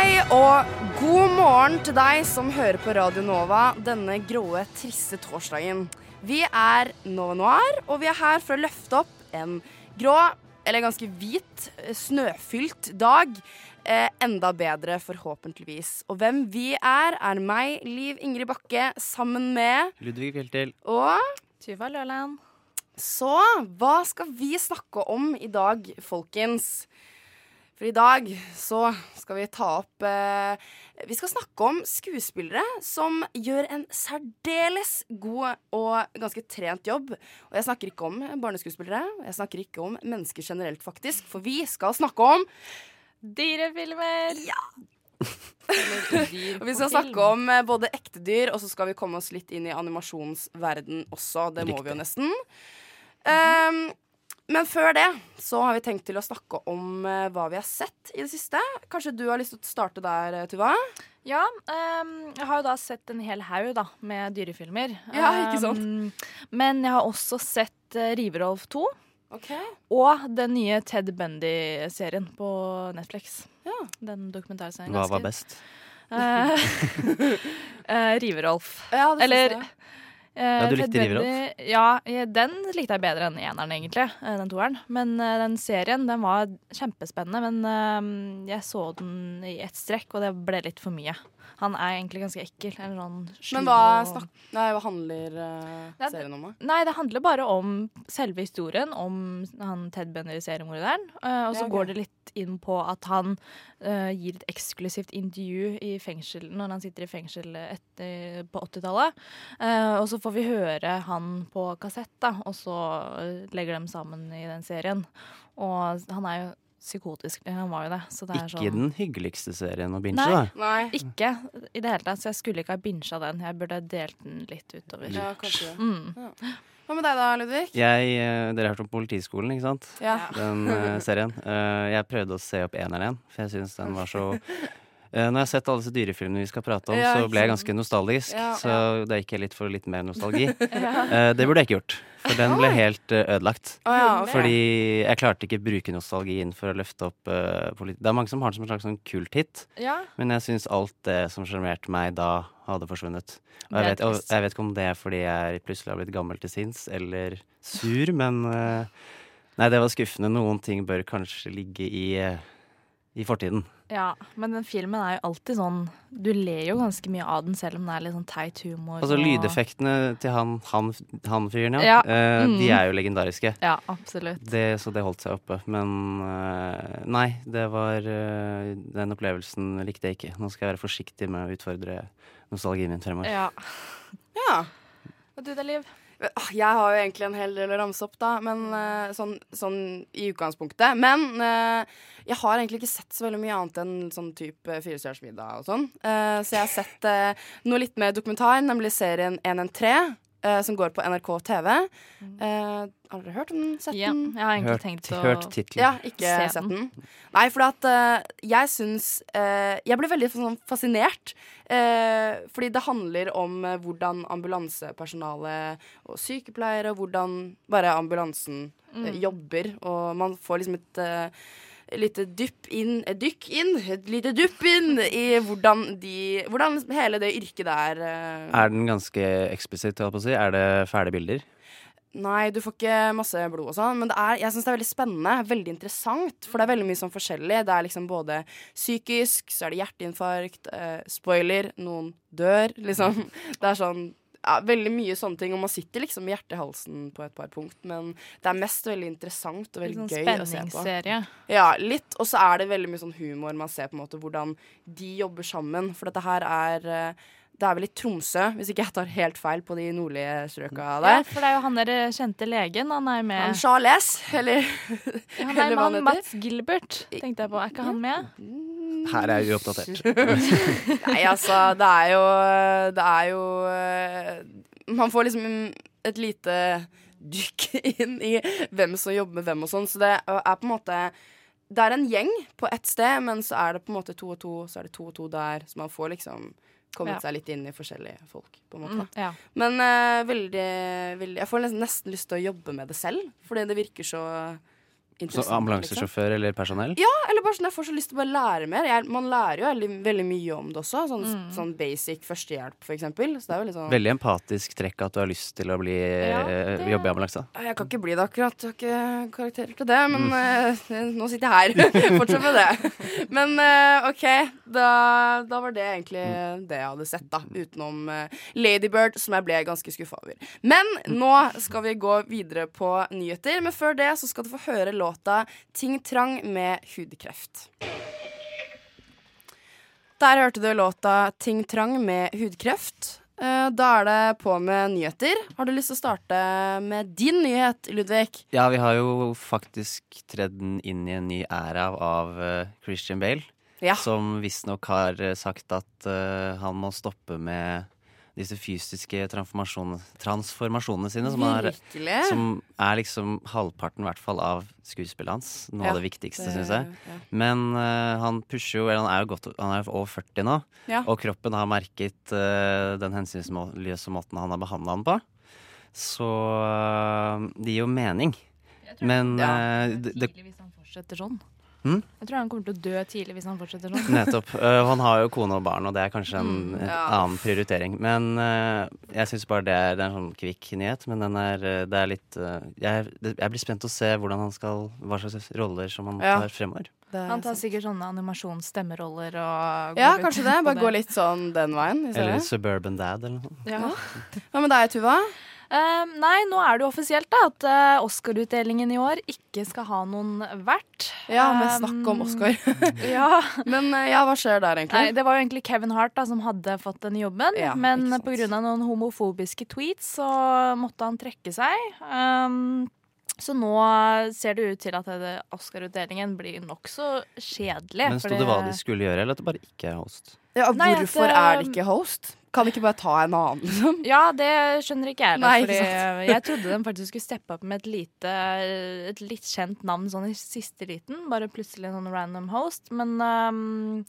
Hei og god morgen til deg som hører på Radio Nova denne gråe, triste torsdagen. Vi er Nova Noir, og vi er her for å løfte opp en grå, eller ganske hvit, snøfylt dag. Eh, enda bedre, forhåpentligvis. Og hvem vi er, er meg, Liv Ingrid Bakke, sammen med Ludvig Fjeltil. og Tuva Løland. Så hva skal vi snakke om i dag, folkens? For i dag så skal vi ta opp eh, Vi skal snakke om skuespillere som gjør en særdeles god og ganske trent jobb. Og jeg snakker ikke om barneskuespillere, jeg snakker ikke om mennesker generelt, faktisk. For vi skal snakke om Dyrefilmer. Ja. Og vi skal snakke om eh, både ekte dyr, og så skal vi komme oss litt inn i animasjonsverden også. Det må vi jo nesten. Um, men før det så har vi tenkt til å snakke om uh, hva vi har sett i det siste. Kanskje du har lyst til å starte der, eh, Tuva? Ja, Um, jeg har jo da sett en hel haug da, med dyrefilmer. Ja, ikke sant? Um, men jeg har også sett uh, Riverolf 2 Ok. og den nye Ted Bundy-serien på Netflix. Ja. Den dokumentarserien. Hva ganske- var best? Eh, eh, Riverolf. Ja, det Eller synes jeg. Eh, Ja, du likte Riverolf? Bundy- Ja, den likte jeg bedre enn eneren, egentlig. eh, Den toeren. Men eh, den serien den var kjempespennende. Men jeg så den i ett strekk, og det ble litt for mye. Han er egentlig ganske ekkel. Eller sånn Men hva, og- snak nei, hva handler uh, Nei, serien om? da? Nei, det handler bare om selve historien, om han Ted Bender-seriemorderen. Uh, og så Ja, okay. går det litt inn på at han uh, gir et eksklusivt intervju i fengsel når han sitter i fengsel etter, på 80-tallet. Eh, og så får vi høre han på kassett, da, og så eh, legger de sammen i den serien. Og han er jo psykotisk. Han var jo det. Så det er Ikke sånn den hyggeligste serien å binge, Nei. da. Nei. Ikke i det hele tatt, så jeg skulle ikke ha bincha den. Jeg burde delt den litt utover. Ja, kanskje. Mm. Hva med deg da, Ludvig? Jeg, eh, dere har hørt om Politiskolen, ikke sant? Ja. Den uh, serien. Uh, jeg prøvde å se opp eneren igjen, for jeg syns den var så Når jeg har sett alle disse dyrefilmene vi skal prate om, Ja, så ble jeg ganske nostalgisk. Ja. Så det gikk jeg litt for litt mer nostalgi. Eh, det burde jeg ikke gjort, for den ble helt eh, ødelagt. Oh, ja, ok. Fordi jeg klarte ikke bruke nostalgien for å løfte opp uh, politi... Det er mange som har det som en slags sånn kulthit, Ja. men jeg syns alt det som sjarmerte meg da, hadde forsvunnet. Og jeg, vet, og jeg vet ikke om det er fordi jeg plutselig har blitt gammel til sinns, eller sur, men uh, Nei, det var skuffende. Noen ting bør kanskje ligge i, uh, i fortiden. Ja, men den filmen er jo alltid sånn Du ler jo ganske mye av den, selv om det er litt sånn teit humor. Altså og- lydeffektene til han, han, han fyren, ja. Ja, eh, De mm. er jo legendariske. Ja, absolutt. Det, så det holdt seg oppe. Men eh, nei, det var eh, Den opplevelsen likte jeg ikke. Nå skal jeg være forsiktig med å utfordre nostalgien min fremover. Ja. Ja. Og du da, Liv? Ah, Jeg har jo egentlig en hel del å ramse opp, da, men eh, sånn, sånn i utgangspunktet. Men eh, jeg har egentlig ikke sett så veldig mye annet enn sånn type Firestjerners middag og sånn. Eh, så jeg har sett noe litt mer dokumentar, nemlig serien 113. eh, som går på NRK TV. Eh, har dere hørt om den? Sett Ja, jeg har egentlig Hørt, tenkt å hørt tittelen. Ja, ikke Se sett den. den. Nei, for at eh, jeg syns eh, Jeg ble veldig sånn fascinert. eh, fordi det handler om eh, hvordan ambulansepersonale og sykepleiere, og hvordan bare ambulansen eh, jobber. Og man får liksom et eh, lite dypp inn Et dykk inn, et lite dupp inn i hvordan de Hvordan hele det yrket der eh, Er den ganske eksplisitt, holdt på å si? Er det fæle bilder? Nei, du får ikke masse blod og sånn, men det er, jeg syns det er veldig spennende. Veldig interessant, for det er veldig mye sånn forskjellig. Det er liksom både psykisk, så er det hjerteinfarkt, eh, spoiler, noen dør, liksom. Det er sånn ja, veldig mye sånne ting, og man sitter liksom med hjertet i halsen på et par punkt, men det er mest veldig interessant og veldig sånn gøy å se på. Ja, litt. Og så er det veldig mye sånn humor. Man ser på en måte hvordan de jobber sammen. For dette her er eh, Det er vel i Tromsø, hvis ikke jeg tar helt feil på de nordlige strøka Ja, for det er jo han der kjente legen. Han er jo Han. Charles, eller Han er med han. Mats Gilbert, tenkte jeg på. Er ikke han med? Her er vi uoppdatert. Nei, altså, det er jo Det er jo eh, Man får liksom et lite dykk inn i hvem som jobber med hvem og sånn, så det er på en måte Det er en gjeng på ett sted, men så er det på en måte to og to, så er det to og to der, så man får liksom kommet Ja. seg litt inn i forskjellige folk, på en måte. Mm, ja. Men uh, veldig, veldig Jeg får nesten, nesten lyst til å jobbe med det selv, fordi det virker så Så ambulansesjåfør liksom. eller personell? Ja, eller bare sånn jeg får så lyst til å bare lære mer. Jeg, man lærer jo veldig, veldig mye om det også. Sånn, Mm. sånn basic førstehjelp, for eksempel. Så det er jo litt sånn Veldig empatisk trekk at du har lyst til å bli, Ja, eh, det- jobbe i ambulanse. Jeg kan ikke bli det akkurat. Jeg har ikke karakterer til det, men Mm. uh, nå sitter jeg her. Fortsett med det. Men uh, OK, da, da var det egentlig Mm. det jeg hadde sett, da. Utenom uh, Ladybird, som jeg ble ganske skuffa over. Men nå skal vi gå videre på nyheter. Men før det så skal du få høre låta Ting Trang med hudkreft. Der hørte du låta Ting Trang med hudkreft. Eh, Da er det på med nyheter. Har du lyst til å starte med din nyhet, Ludvig? Ja, vi har jo faktisk tredd den inn i en ny æra av eh, Christian Bale. Ja. Som visstnok har eh, sagt at han må stoppe med disse fysiske transformasjonene, transformasjonene sine. Som, er, som er liksom halvparten, i hvert fall, av skuespillet hans. Noe Ja, av det viktigste, det- syns jeg. ja. Men uh, han pusher jo eller Han er jo godt, han er over 40 nå, Ja. og kroppen har merket uh, den hensynsløse måten han har behandla han på. Så uh, det gir jo mening. Men Ja. det, det, det, det, det, det, han fortsetter sånn. Hm? Jeg tror han kommer til å dø tidlig hvis han fortsetter sånn. Nettopp. Uh, han har jo kone og barn, og det er kanskje en Mm, ja. annen prioritering. Men uh, jeg syns bare det er, det er en sånn kvikk nyhet. Men den er, eh, det er litt uh, jeg, det, jeg blir spent å se hvordan han skal hva slags roller som han Ja. tar fremover. Er Han tar sikkert sånne animasjonsstemmeroller og Ja, kanskje det. Bare gå litt sånn den veien. Eller. Suburban Dad, eller noe. Ja. Hva med deg, Tuva? Eh, nei, nå er det jo offisielt da at uh, Oscar-utdelingen i år ikke skal ha noen vert. Ja, med snakk om Oscar. ja. Men uh, ja, hva skjer der, Nei, det var jo egentlig Kevin Hart da, som hadde fått den jobben, Ja, men pga. noen homofobiske tweets så måtte han trekke seg. Um, så nå ser det ut til at Oscar-utdelingen blir nokså kjedelig. Men sto det hva de skulle gjøre, eller at det bare ikke er host? Ja, Nei, hvorfor det, er det ikke host? Kan ikke bare ta en annen, liksom? Ja, det skjønner ikke jeg heller. Nei, ikke jeg trodde de faktisk skulle steppe opp med et lite Et litt kjent navn sånn i siste liten. Bare plutselig en sånn random host. Men um,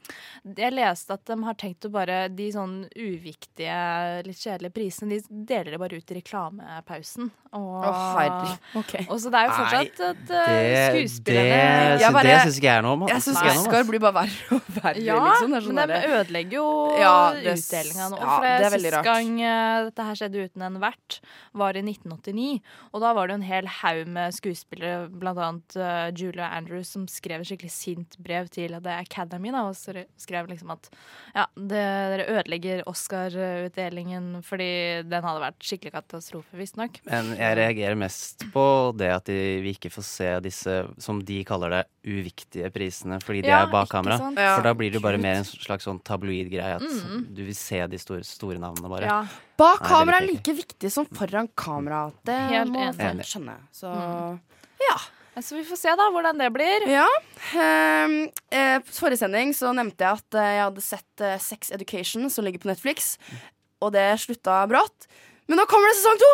jeg leste at de har tenkt å bare De sånn uviktige, litt kjedelige prisene, de deler det bare ut i reklamepausen. Og, oh, okay. Og så det er jo fortsatt at uh, Det, det, skuespillerne Jeg så bare- det syns ikke jeg er noe om. Jeg syns Synes ikke jeg om, Oscar ass. blir bare verre og verre, Ja, liksom. Er sånn men de ødelegger jo Ja, det utdelinga nå. For det er veldig Sist rart. gang eh, dette her skjedde uten en vert, var i 1989. Og da var det en hel haug med skuespillere, blant annet eh, Julia Andrews, som skrev et skikkelig sint brev til The Academy. Da, og skrev liksom at ja, det, dere ødelegger Oscar-utdelingen fordi den hadde vært skikkelig katastrofe, visstnok. Men jeg reagerer mest på det at de, vi ikke får se disse, som de kaller det, uviktige prisene, fordi de Ja, er bak kamera. sant? For da blir det jo bare mer en slags sånn tabloid-greie, at Mm. du vil se de store, store navnene bare. Ja. Bak Nei, kamera er like viktig som foran kamera. Det Helt må folk skjønne. Så Mm. ja. Så vi får se da hvordan det blir. Ja. ehm, eh, på forrige sending så nevnte jeg at eh, jeg hadde sett eh, Sex Education, som ligger på Netflix. Og det slutta brått. Men nå kommer det sesong to!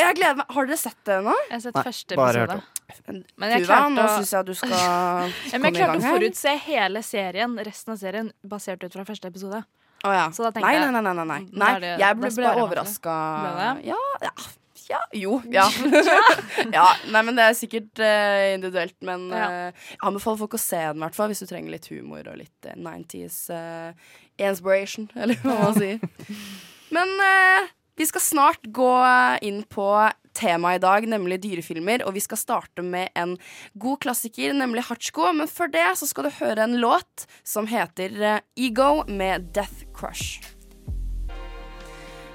Jeg gleder meg. Har dere sett det nå? Jeg har sett Nei, første bare hørt episode. Men jeg Tuva, klarte nå å- syns jeg du skal komme Men jeg i klarte gang å her. forutse hele serien, resten av serien, basert ut fra første episode. Å ja. Så da tenkte nei, jeg- nei, nei, nei, nei. Nei. er Jeg ble, ble overraska. Ja, ja, ja, jo. Ja. ja. Nei, men det er sikkert uh, individuelt. Men Ja. eh, jeg anbefaler folk å se den, hvert fall, hvis du trenger litt humor og litt uh, 90s uh, inspiration, eller hva man sier. Men eh, vi skal snart gå inn på temaet i dag, nemlig dyrefilmer. Og vi skal starte med en god klassiker, nemlig Hachko. Men før det så skal du høre en låt som heter eh, Ego med Death Crush.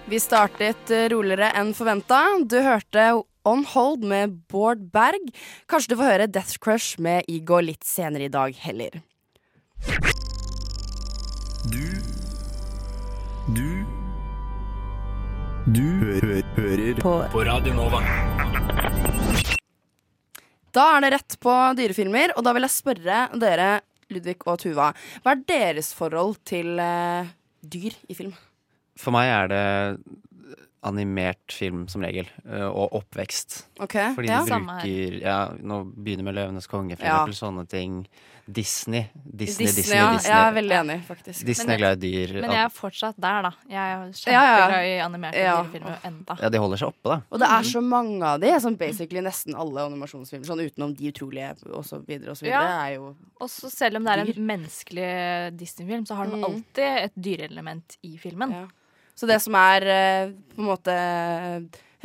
Vi startet eh, roligere enn forventa. Du hørte On Hold med Bård Berg. Kanskje du får høre Death Crush med Ego litt senere i dag heller. Du hø hø hører på. På Radio Nova. Da er det rett på dyrefilmer, og da vil jeg spørre dere Ludvig og Tuva. Hva er deres forhold til eh, dyr i film? For meg er det animert film som regel, øh, og oppvekst. Okay, Fordi ja. de bruker ja, Nå begynner med 'Løvenes konge', for Ja. eksempel. Sånne ting. Disney. Disney, Disney, Disney, ja. Disney. Jeg er veldig enig, faktisk. Disney Men er glad i dyr. Men jeg er fortsatt der, da. Jeg er kjempeglad i animerte Ja. dyrefilmer enda. Ja, de holder seg oppe, da. Og det er så mange av de, sånn basically nesten alle animasjonsfilmer, sånn utenom De utrolige og så videre og så videre, Ja. er jo Og så selv om det er Dyr. en menneskelig Disney-film, så har den Mm. alltid et dyreelement i filmen. ja. Så det som er eh, på en måte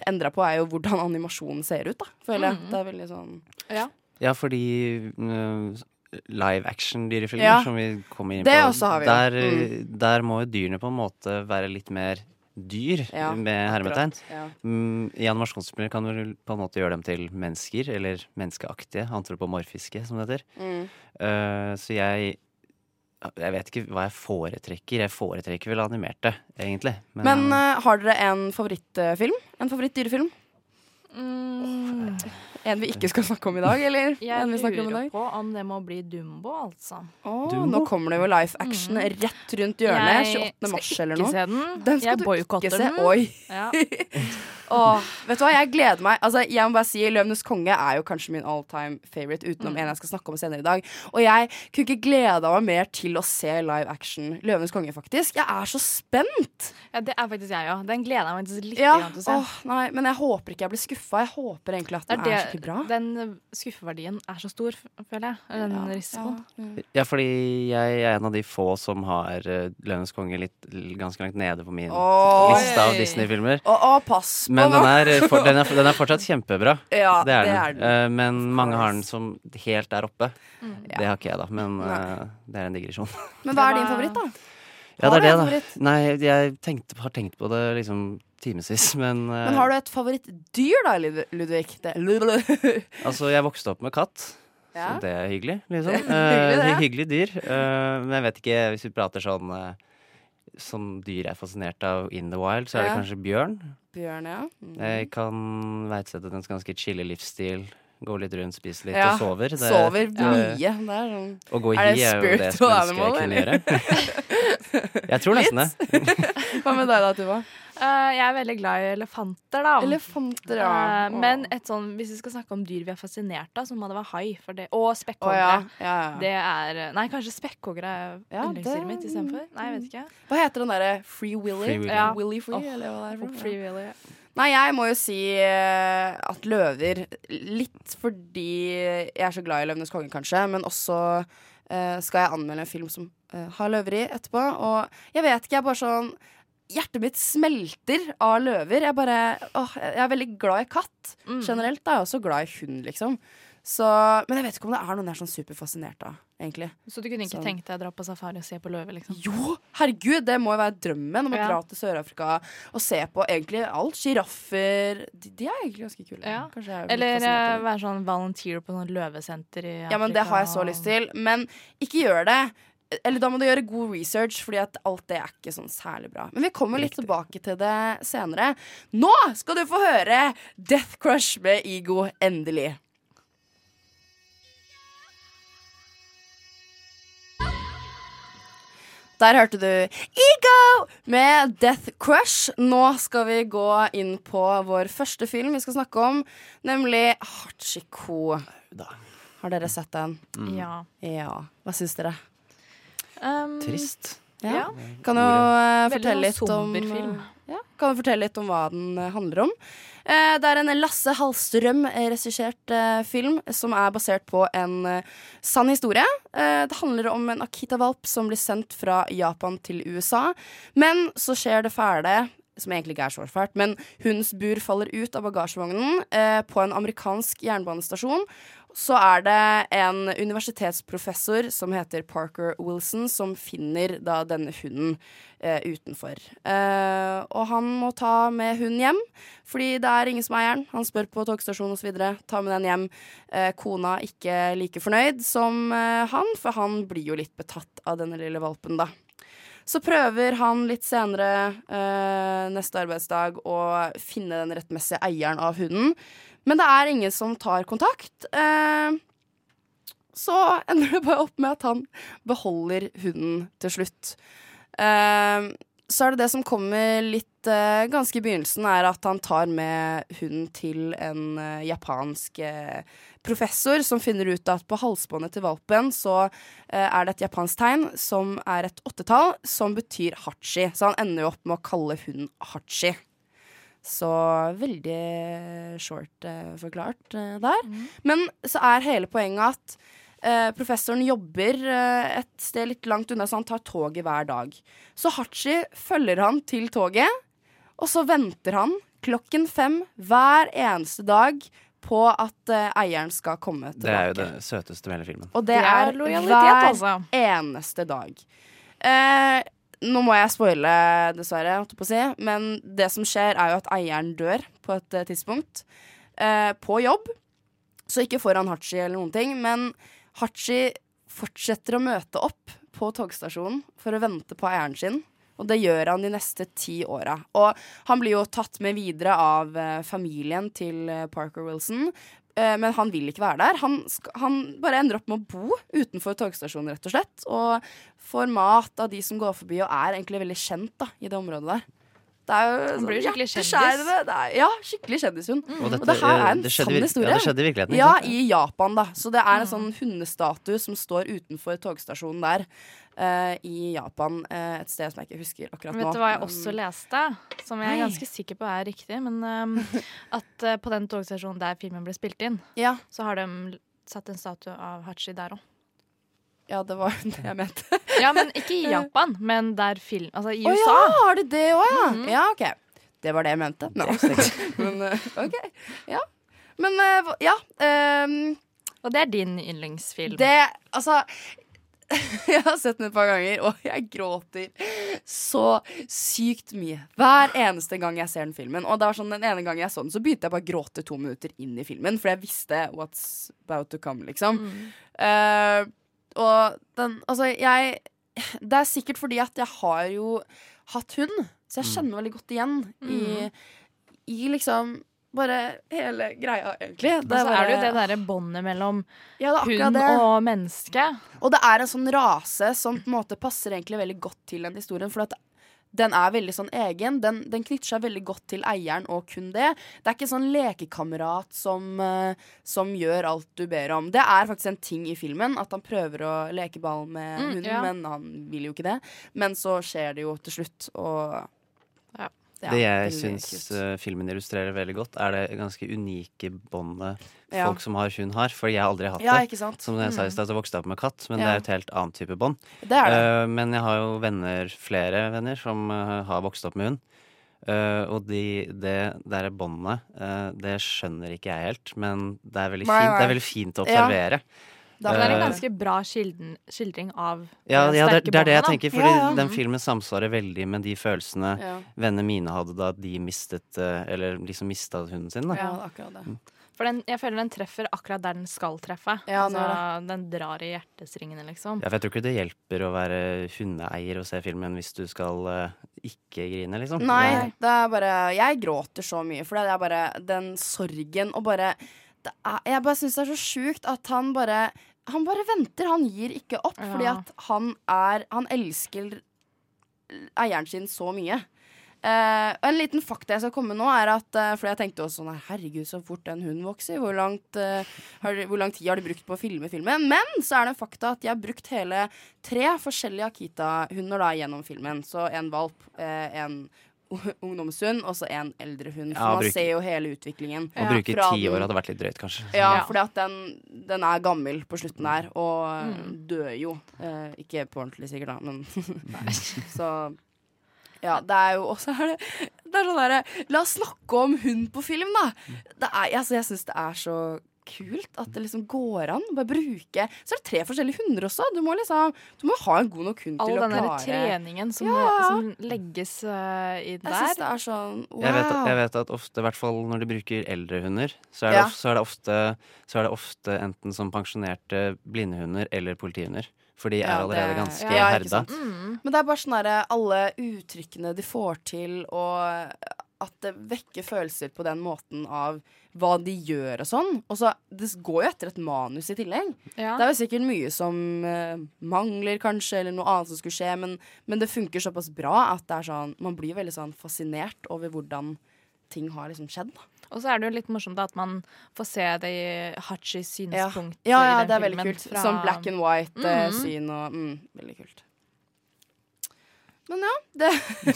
endra på, er jo hvordan animasjonen ser ut, da. Føler jeg. Mm. Det er veldig sånn Ja. Ja, fordi øh, live action-dyrefilmer, Ja. som vi kommer inn Det på, også har vi der, mm. der må jo dyrene på en måte være litt mer dyr, Ja, med hermetegn. Ja. Mm, I animasjonsfilmer kan du på en måte gjøre dem til mennesker, eller menneskeaktige, antropomorfiske, som det heter. Mm. Uh, så jeg Jeg vet ikke hva jeg foretrekker. Jeg foretrekker vel animerte, egentlig. Men eh, har dere en favorittfilm? En favoritt-dyrefilm? Mm, En vi ikke skal snakke om i dag, eller? jeg en vi snakker om i lurer dag? på om det må bli Dumbo, altså. Oh, Dumbo? nå kommer det jo live action rett rundt hjørnet. 28. mars eller ikke noe. se den. Den skal jeg du boikotter ikke se. den. Oi. Ja. oh, vet du hva, jeg gleder meg. Altså, jeg må bare si 'Løvenes konge' er jo kanskje min all time favorite, utenom en jeg skal snakke om senere i dag. Og jeg kunne ikke gleda meg mer til å se live action 'Løvenes konge', faktisk. Jeg er så spent! ja, det er faktisk jeg òg. Den gleder jeg meg faktisk litt Ja, til å se. Oh, nei, men jeg håper ikke jeg blir skuffa. Jeg håper egentlig at Det den er, er skikkelig bra. den skuffeverdien er så stor, føler jeg. Den Ja, risikoen. ja, mm. Ja, fordi jeg er en av de få som har uh, Løvenes konge litt, ganske langt nede på min Oi. liste av Disney-filmer. Men den er, eh, for, den, er, den er fortsatt kjempebra. Ja, Det er den. Eh, men mange har den som helt der oppe. Mm. Det har ikke jeg, da. Men eh, det er en digresjon. Men hva er din favoritt, da? Ja, det er det, da. Nei, jeg tenkte, har tenkt på det liksom timevis, men, uh, Men har du et favorittdyr, da, Ludvig? Det, Altså, jeg vokste opp med katt. Ja. Så det er hyggelig, liksom. Hyggelig, det. Eh, hyggelig dyr. Uh, men jeg vet ikke, hvis vi prater sånn eh, Som dyr jeg er fascinert av in the wild, så er det Ja. kanskje bjørn. Bjørn, ja. Mm. Jeg kan verdsette dens ganske chille livsstil. Gå litt rundt, spise litt Ja, og sover. Det- Sover mye. mye. Det er sånn Å gå i Er det er jo det som ønsker jeg kunne gjøre. jeg tror nesten det. Hva med deg da, Tuva? Eh, jeg er veldig glad i elefanter, da. Elefanter, ja. Uh, men et sånn, hvis vi skal snakke om dyr vi er fascinert av, så må det være hai. For det, og Å, ja. Ja, ja. Det er Nei, kanskje spekkhoggere er Ja, yndlingsdyret mitt istedenfor. Nei, jeg vet ikke. Hva heter den derre Free Willy? Free Willy. Ja. Willy Free, oh, eller hva det er for? Free Willy. Nei, jeg må jo si eh, at løver Litt fordi jeg er så glad i Løvenes konge, kanskje, men også uh, skal jeg anmelde en film som eh, har løver i etterpå. Og jeg vet ikke, jeg er bare sånn Hjertet mitt smelter av løver. Jeg, bare, åh, jeg er veldig glad i katt Mm. generelt. Da. Jeg er også glad i hund, liksom. Så, men jeg vet ikke om det er noen jeg er sånn superfascinert av, egentlig. Så du kunne ikke Sånn. tenkt deg å dra på safari og se på løver, liksom? Jo, herregud, det må jo være drømmen om å Ja. dra til Sør-Afrika og se på egentlig alt. Sjiraffer. De, de er egentlig ganske kule. Ja. Er Eller eh, være sånn volunteer på sånn løvesenter i Afrika. Ja, men det har jeg så lyst til. Men ikke gjør det. Eller da må du gjøre god research, Fordi at alt det er ikke sånn særlig bra. Men vi kommer litt tilbake til det senere. Nå skal du få høre Death Crush med Ego, endelig. Der hørte du Ego med Death Crush. Nå skal vi gå inn på vår første film vi skal snakke om, nemlig Hachiko. Har dere sett den? Ja. Ja. Hva syns dere? Um, Trist. Ja. Kan jo uh, fortelle litt om ja, Kan jo fortelle litt om hva den eh, handler om. Eh, det er en Lasse Hallstrøm-regissert eh, film som er basert på en eh, sann historie. Eh, det handler om en Akita-valp som blir sendt fra Japan til USA. Men så skjer det fæle som egentlig ikke er så fælt, men hundens bur faller ut av bagasjevognen eh, på en amerikansk jernbanestasjon. Så er det en universitetsprofessor som heter Parker Wilson, som finner da denne hunden eh, utenfor. Eh, og han må ta med hunden hjem, fordi det er ingen som eier den. Han spør på togstasjonen osv. Ta med den hjem. Eh, kona ikke like fornøyd som eh, han, for han blir jo litt betatt av denne lille valpen, da. Så prøver han litt senere eh, neste arbeidsdag å finne den rettmessige eieren av hunden. Men det er ingen som tar kontakt. Eh, så ender det bare opp med at han beholder hunden til slutt. Eh, så er det det som kommer litt eh, ganske i begynnelsen, er at han tar med hunden til en japansk professor som finner ut at på halsbåndet til valpen så er det et japansk tegn som er et åttetall, som betyr hachi. Så han ender jo opp med å kalle hunden hachi. Så veldig short eh, forklart eh, der. Men så er hele poenget at eh, professoren jobber eh, et sted litt langt unna, så han tar toget hver dag. Så Hachi følger han til toget, og så venter han klokken fem hver eneste dag på at eh, eieren skal komme tilbake. Det er jo det søteste med hele filmen. Og det, Det er er, lojalitet, hver altså. eneste dag. Eh, nå må jeg spoile, dessverre, si. men det som skjer, er jo at eieren dør på et eh, tidspunkt. Eh, på jobb. Så ikke foran Hachi eller noen ting, men Hachi fortsetter å møte opp på togstasjonen for å vente på eieren sin. Og det gjør han de neste ti åra. Og han blir jo tatt med videre av eh, familien til eh, Parker Wilson. Eh, men han vil ikke være der. Han, han bare ender opp med å bo utenfor togstasjonen, rett og slett. Og får mat av de som går forbi, og er egentlig veldig kjent da, i det området der. Det er jo Han blir jo skikkelig kjendis. hjerteskjærende. Det er, ja, skikkelig kjendishund. Og, Og det her er en sann historie. Ja, det skjedde i virkeligheten. Ja, i Japan, da. Så det er en sånn hundestatue som står utenfor togstasjonen der. Uh, I Japan, uh, et sted som jeg ikke husker akkurat nå. Vet du hva jeg også leste, som jeg er ganske sikker på er riktig? Men um, at uh, på den togstasjonen der filmen ble spilt inn, Ja, så har de satt en statue av Hachi der òg. Ja, det var det jeg mente. Ja, men ikke i Japan, men der film Altså i Å oh, ja, har du det òg, ja? Mhm. Ja, OK. Det var det jeg mente. No. Men eh, OK. Ja. Men eh, ja. Um, Og det er din yndlingsfilm. det Altså jeg har sett den et par ganger, og jeg gråter så sykt mye. Hver eneste gang jeg ser den filmen. Og det var sånn, Den ene gangen jeg så den, så begynte jeg bare å gråte to minutter inn i filmen, for jeg visste what's about to come, liksom. Eh, og den Altså, jeg Det er sikkert fordi at jeg har jo hatt hund, så jeg kjenner veldig godt igjen i, i liksom bare hele greia, egentlig. Og så er det jo det derre båndet mellom ja, det hund det. og menneske. Og det er en sånn rase som på en måte passer egentlig veldig godt til den historien. For at den er veldig sånn egen. Den, den knytter seg veldig godt til eieren og kun det. Det er ikke sånn lekekamerat som, eh, som gjør alt du ber om. Det er faktisk en ting i filmen at han prøver å leke ball med Mm, hunden, ja. men han vil jo ikke det. Men så skjer det jo til slutt, og Ja. Ja, det jeg syns eh, filmen illustrerer veldig godt, er det ganske unike båndet Ja. folk som har hund, har. For jeg har aldri hatt Ja, det. Som jeg sa i stad, så vokste jeg opp med katt, men det er jo et helt annet type bånd. Eh, men jeg har jo venner, flere venner, som uh, har vokst opp med hund. Uh, og de, det der båndet, det skjønner ikke jeg helt, men det er veldig fint, det er veldig fint å Ja. Da- Det er en Eh, ganske bra skildring, skildring av Ja, det ja det, det er det jeg tenker, fordi Ja, ja. den filmen samsvarer veldig med de følelsene ja. vennene mine hadde da de mistet eh, Eller liksom mista hunden sin. Da. ja, akkurat det. For den, jeg føler den treffer akkurat der den skal treffe. Ja, den altså, den drar i hjertestringene, liksom. Ja, for jeg tror ikke det hjelper å være hundeeier og se filmen hvis du skal uh, ikke grine, liksom. Nei, Det- det er bare Jeg gråter så mye, for det er bare den sorgen og bare det er, Jeg bare syns det er så sjukt at han bare Han bare venter, han gir ikke opp. Ja. Fordi at han er Han elsker eieren sin så mye. Uh, en liten fakta jeg skal komme med nå, er at uh, Fordi jeg tenkte også sånn Herregud, så fort en hund vokser. Hvor, langt, uh, har, hvor lang tid har de brukt på å filme filmen? Men så er det en fakta at de har brukt hele tre forskjellige Akita-hunder da gjennom filmen. Så en valp, en ungdomshund og så en eldre hund. For Ja, man bruker- ser jo hele utviklingen. Å bruke ti år hadde vært litt drøyt, kanskje. Ja, Ja. at den, den er gammel på slutten der, og Mm. dør jo. Eh, ikke på ordentlig, sikkert, da, men Så ja, det er jo også er det, det er sånn derre La oss snakke om hund på film, da! Det er, altså, jeg syns det er så kult at det liksom går an. Bare bruke Så er det tre forskjellige hunder også. Du må liksom Du må ha en god nok hund All til å klare All den treningen som, Ja. som legges uh, i Jeg syns det er sånn wow. Jeg, vet, at- jeg vet at ofte, i hvert fall når de bruker eldre hunder, så er det, Ja. of, så er det, ofte, så er det ofte enten som pensjonerte blindehunder eller politihunder. For de er Ja, allerede det- ganske ja, herda. Mm. Men det er bare sånn herre alle uttrykkene de får til, og at det vekker følelser på den måten av hva de gjør og sånn. Og så Det går jo etter et manus i tillegg. Ja. Det er jo sikkert mye som uh, mangler, kanskje, eller noe annet som skulle skje, men, men det funker såpass bra at det er sånn Man blir veldig sånn fascinert over hvordan ting har liksom skjedd. Og så er det jo litt morsomt da, at man får se det i Hachis synspunkt ja, ja, den det er veldig kult. fra- Sånn black and white-syn og mm, Veldig kult. Men ja, det,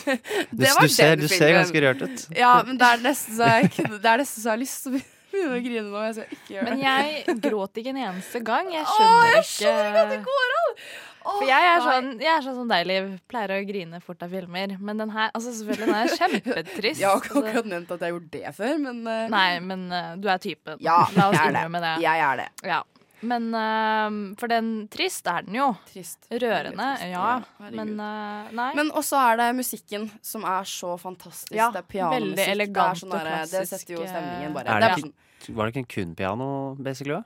det var du, ser, den du ser ganske rørt ut. Ja, men det er nesten så jeg, det er nesten så jeg har lyst til å begynne å grine nå. Jeg skal ikke gjøre det. Men jeg gråt ikke en eneste gang. Jeg skjønner, Åh, jeg ikke skjønner ikke at det går an! For jeg er sånn, jeg er sånn som deg, Liv. Pleier å grine fort av filmer. Men den her altså selvfølgelig, den er kjempetrist. Jeg har ikke akkurat nevnt at jeg har gjort det før, men uh... Nei, men uh, du er typen. Ja, La oss jeg er det. innrømme det. Jeg er det. Ja. Men uh, For den trist er den jo. Trist. Rørende, trist. ja. herregud. Men uh, nei. Men også er det musikken som er så fantastisk. Ja, det er pianomusikk. veldig elegant det er sånn og derre- Det setter jo stemningen, bare. Er Det det ikke- sånn- Var det ikke en kun piano, basically?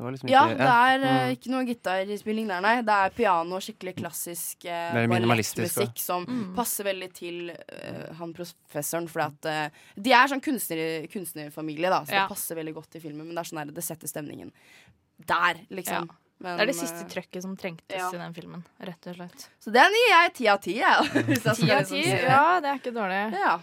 Det var liksom ja, det er ja. Mm. ikke noe gitarspilling der, nei. Det er piano, skikkelig klassisk uh, ballettmusikk som Mm. passer veldig til uh, han professoren. fordi at uh, de er sånn kunstner, kunstnerfamilie, da, så Ja. det passer veldig godt i filmen. Men det er sånn der, det setter stemningen der, liksom. Men, det er det siste eh, trøkket som trengtes ja. i den filmen. Rett og slett. Så det gir ti av ti, jeg. Ti av ti. Ja, det er ikke dårlig. Ja.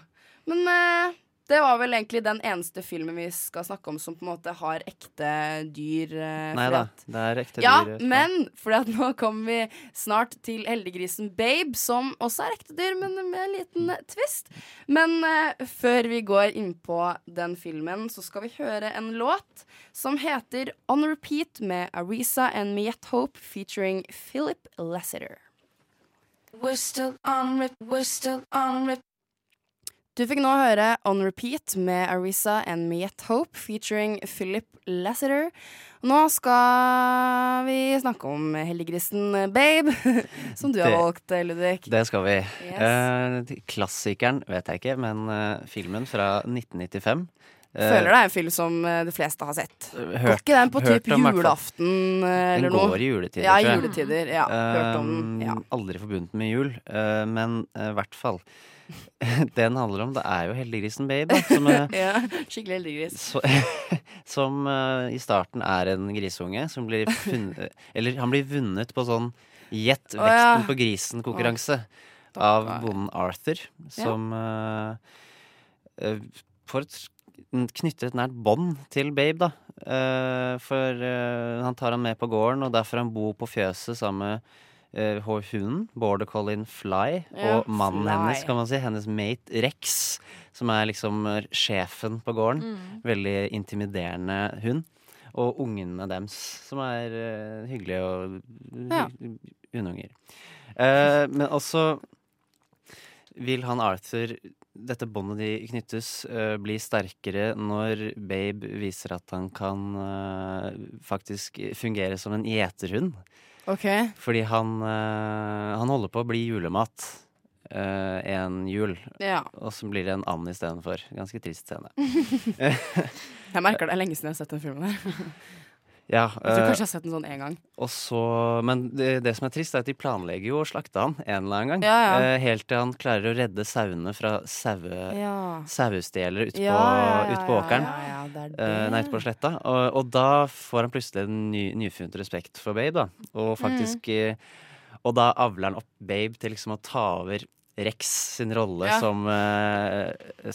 Men eh, det var vel egentlig den eneste filmen vi skal snakke om som på en måte har ekte dyr. eh, Nei da, det er ekte Ja, dyr. Ja, men fordi at nå kommer vi snart til heldiggrisen Babe, som også er ekte dyr, men med en liten eh, twist. Men eh, før vi går inn på den filmen, så skal vi høre en låt som heter On Repeat med Arisa and Miette Hope featuring Philip Lasseter. Du fikk nå høre On Repeat med Arisa and Miette Hope featuring Philip Lasseter. Nå skal vi snakke om heldiggrisen Babe, som du har Det- valgt, Ludvig. Det skal vi. Yes. Eh, klassikeren vet jeg ikke, men eh, filmen fra 1995. eh, Føler det er en film som eh, de fleste har sett. Går ikke den på typ om, julaften eller noe? Den går i juletider, Ja, tror jeg. juletider. Ja, hørt om den. Ja. Um, Aldri forbundet med jul, uh, men i i hvert fall. Den handler om, det er jo heldiggrisen Babe, som, eh, ja, skikkelig heldiggris. så, som uh, i starten er en grisunge som blir funnet Eller han blir vunnet på sånn Gjett vekten ja. på grisen-konkurranse av bonden Arthur, som ja. uh, får et knytter et nært bånd til Babe, da. Uh, for uh, han tar han med på gården, og derfor han bor på fjøset sammen med eh, hunden, border collien Fly, Ja, og mannen Fly. hennes, kan man si. Hennes mate Rex, som er liksom sjefen på gården. Mm. Veldig intimiderende hund. Og ungene deres, som er uh, hyggelige og Ja. hundunger. Eh, men også vil han Arthur dette båndet de knyttes, uh, bli sterkere når Babe viser at han kan uh, faktisk fungere som en gjeterhund. OK. Fordi han, eh, han holder på å bli julemat Uh, en jul, Ja. og så blir det en and istedenfor. Ganske trist scene. Jeg merker det er lenge siden jeg har sett den filmen. her Ja, Jeg tror eh, kanskje jeg har sett den sånn én gang. og så, men det, det som er trist, er at de planlegger jo å slakte han en eller annen gang. Ja, ja. Eh, helt til han klarer å redde sauene fra saue, sauestjelere ute på, ut på åkeren. Det er det. Eh, nei, ute på sletta. Og, og da får han plutselig en ny, nyfunnet respekt for Babe, da. Og faktisk mm. Og da avler han opp Babe til liksom å ta over Rex sin rolle som,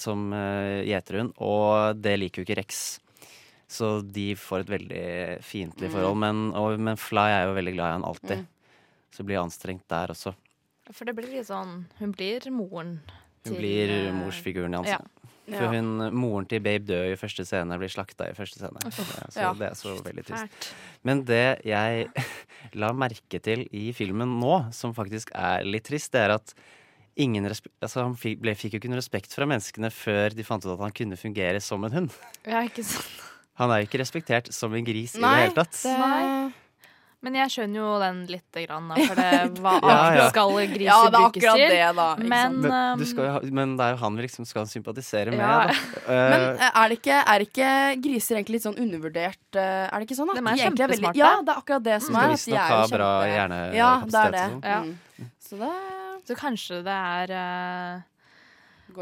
som eh, gjeterhund, og det liker jo ikke Rex. Så de får et veldig fiendtlig Mm. forhold. Men, og, men Fly er jo veldig glad i han alltid. Mm. Så blir anstrengt der også. For det blir litt sånn Hun blir moren Hun blir morsfiguren morsfiguren hans. ja. For hun, moren til Babe dør i første scene, blir slakta i første scene. Så Ja. det er så veldig trist. Men det jeg la merke til i filmen nå, som faktisk er litt trist, det er at ingen altså han fikk, ble, fikk jo ikke noen respekt fra menneskene før de fant ut at han kunne fungere som en hund. Ja, ikke sant. Han er jo ikke respektert som en gris i Nei, det hele tatt. det- Nei. Men jeg skjønner jo den lite grann, da, for det hva Ja, ja. skal griser Ja, det er brukes akkurat til. det, da. Men. Men, du um, skal jo men det er jo han vi liksom skal sympatisere med. Ja. Da. Men Eh, eh, er det ikke, er ikke griser egentlig litt sånn undervurdert eh, Er det ikke sånn? at De er veldig- Ja, det er akkurat det som er. Skal visstnok ha bra hjernekapasitet Ja, det er det. sånn. Ja. Mm. Så det så kanskje det er uh,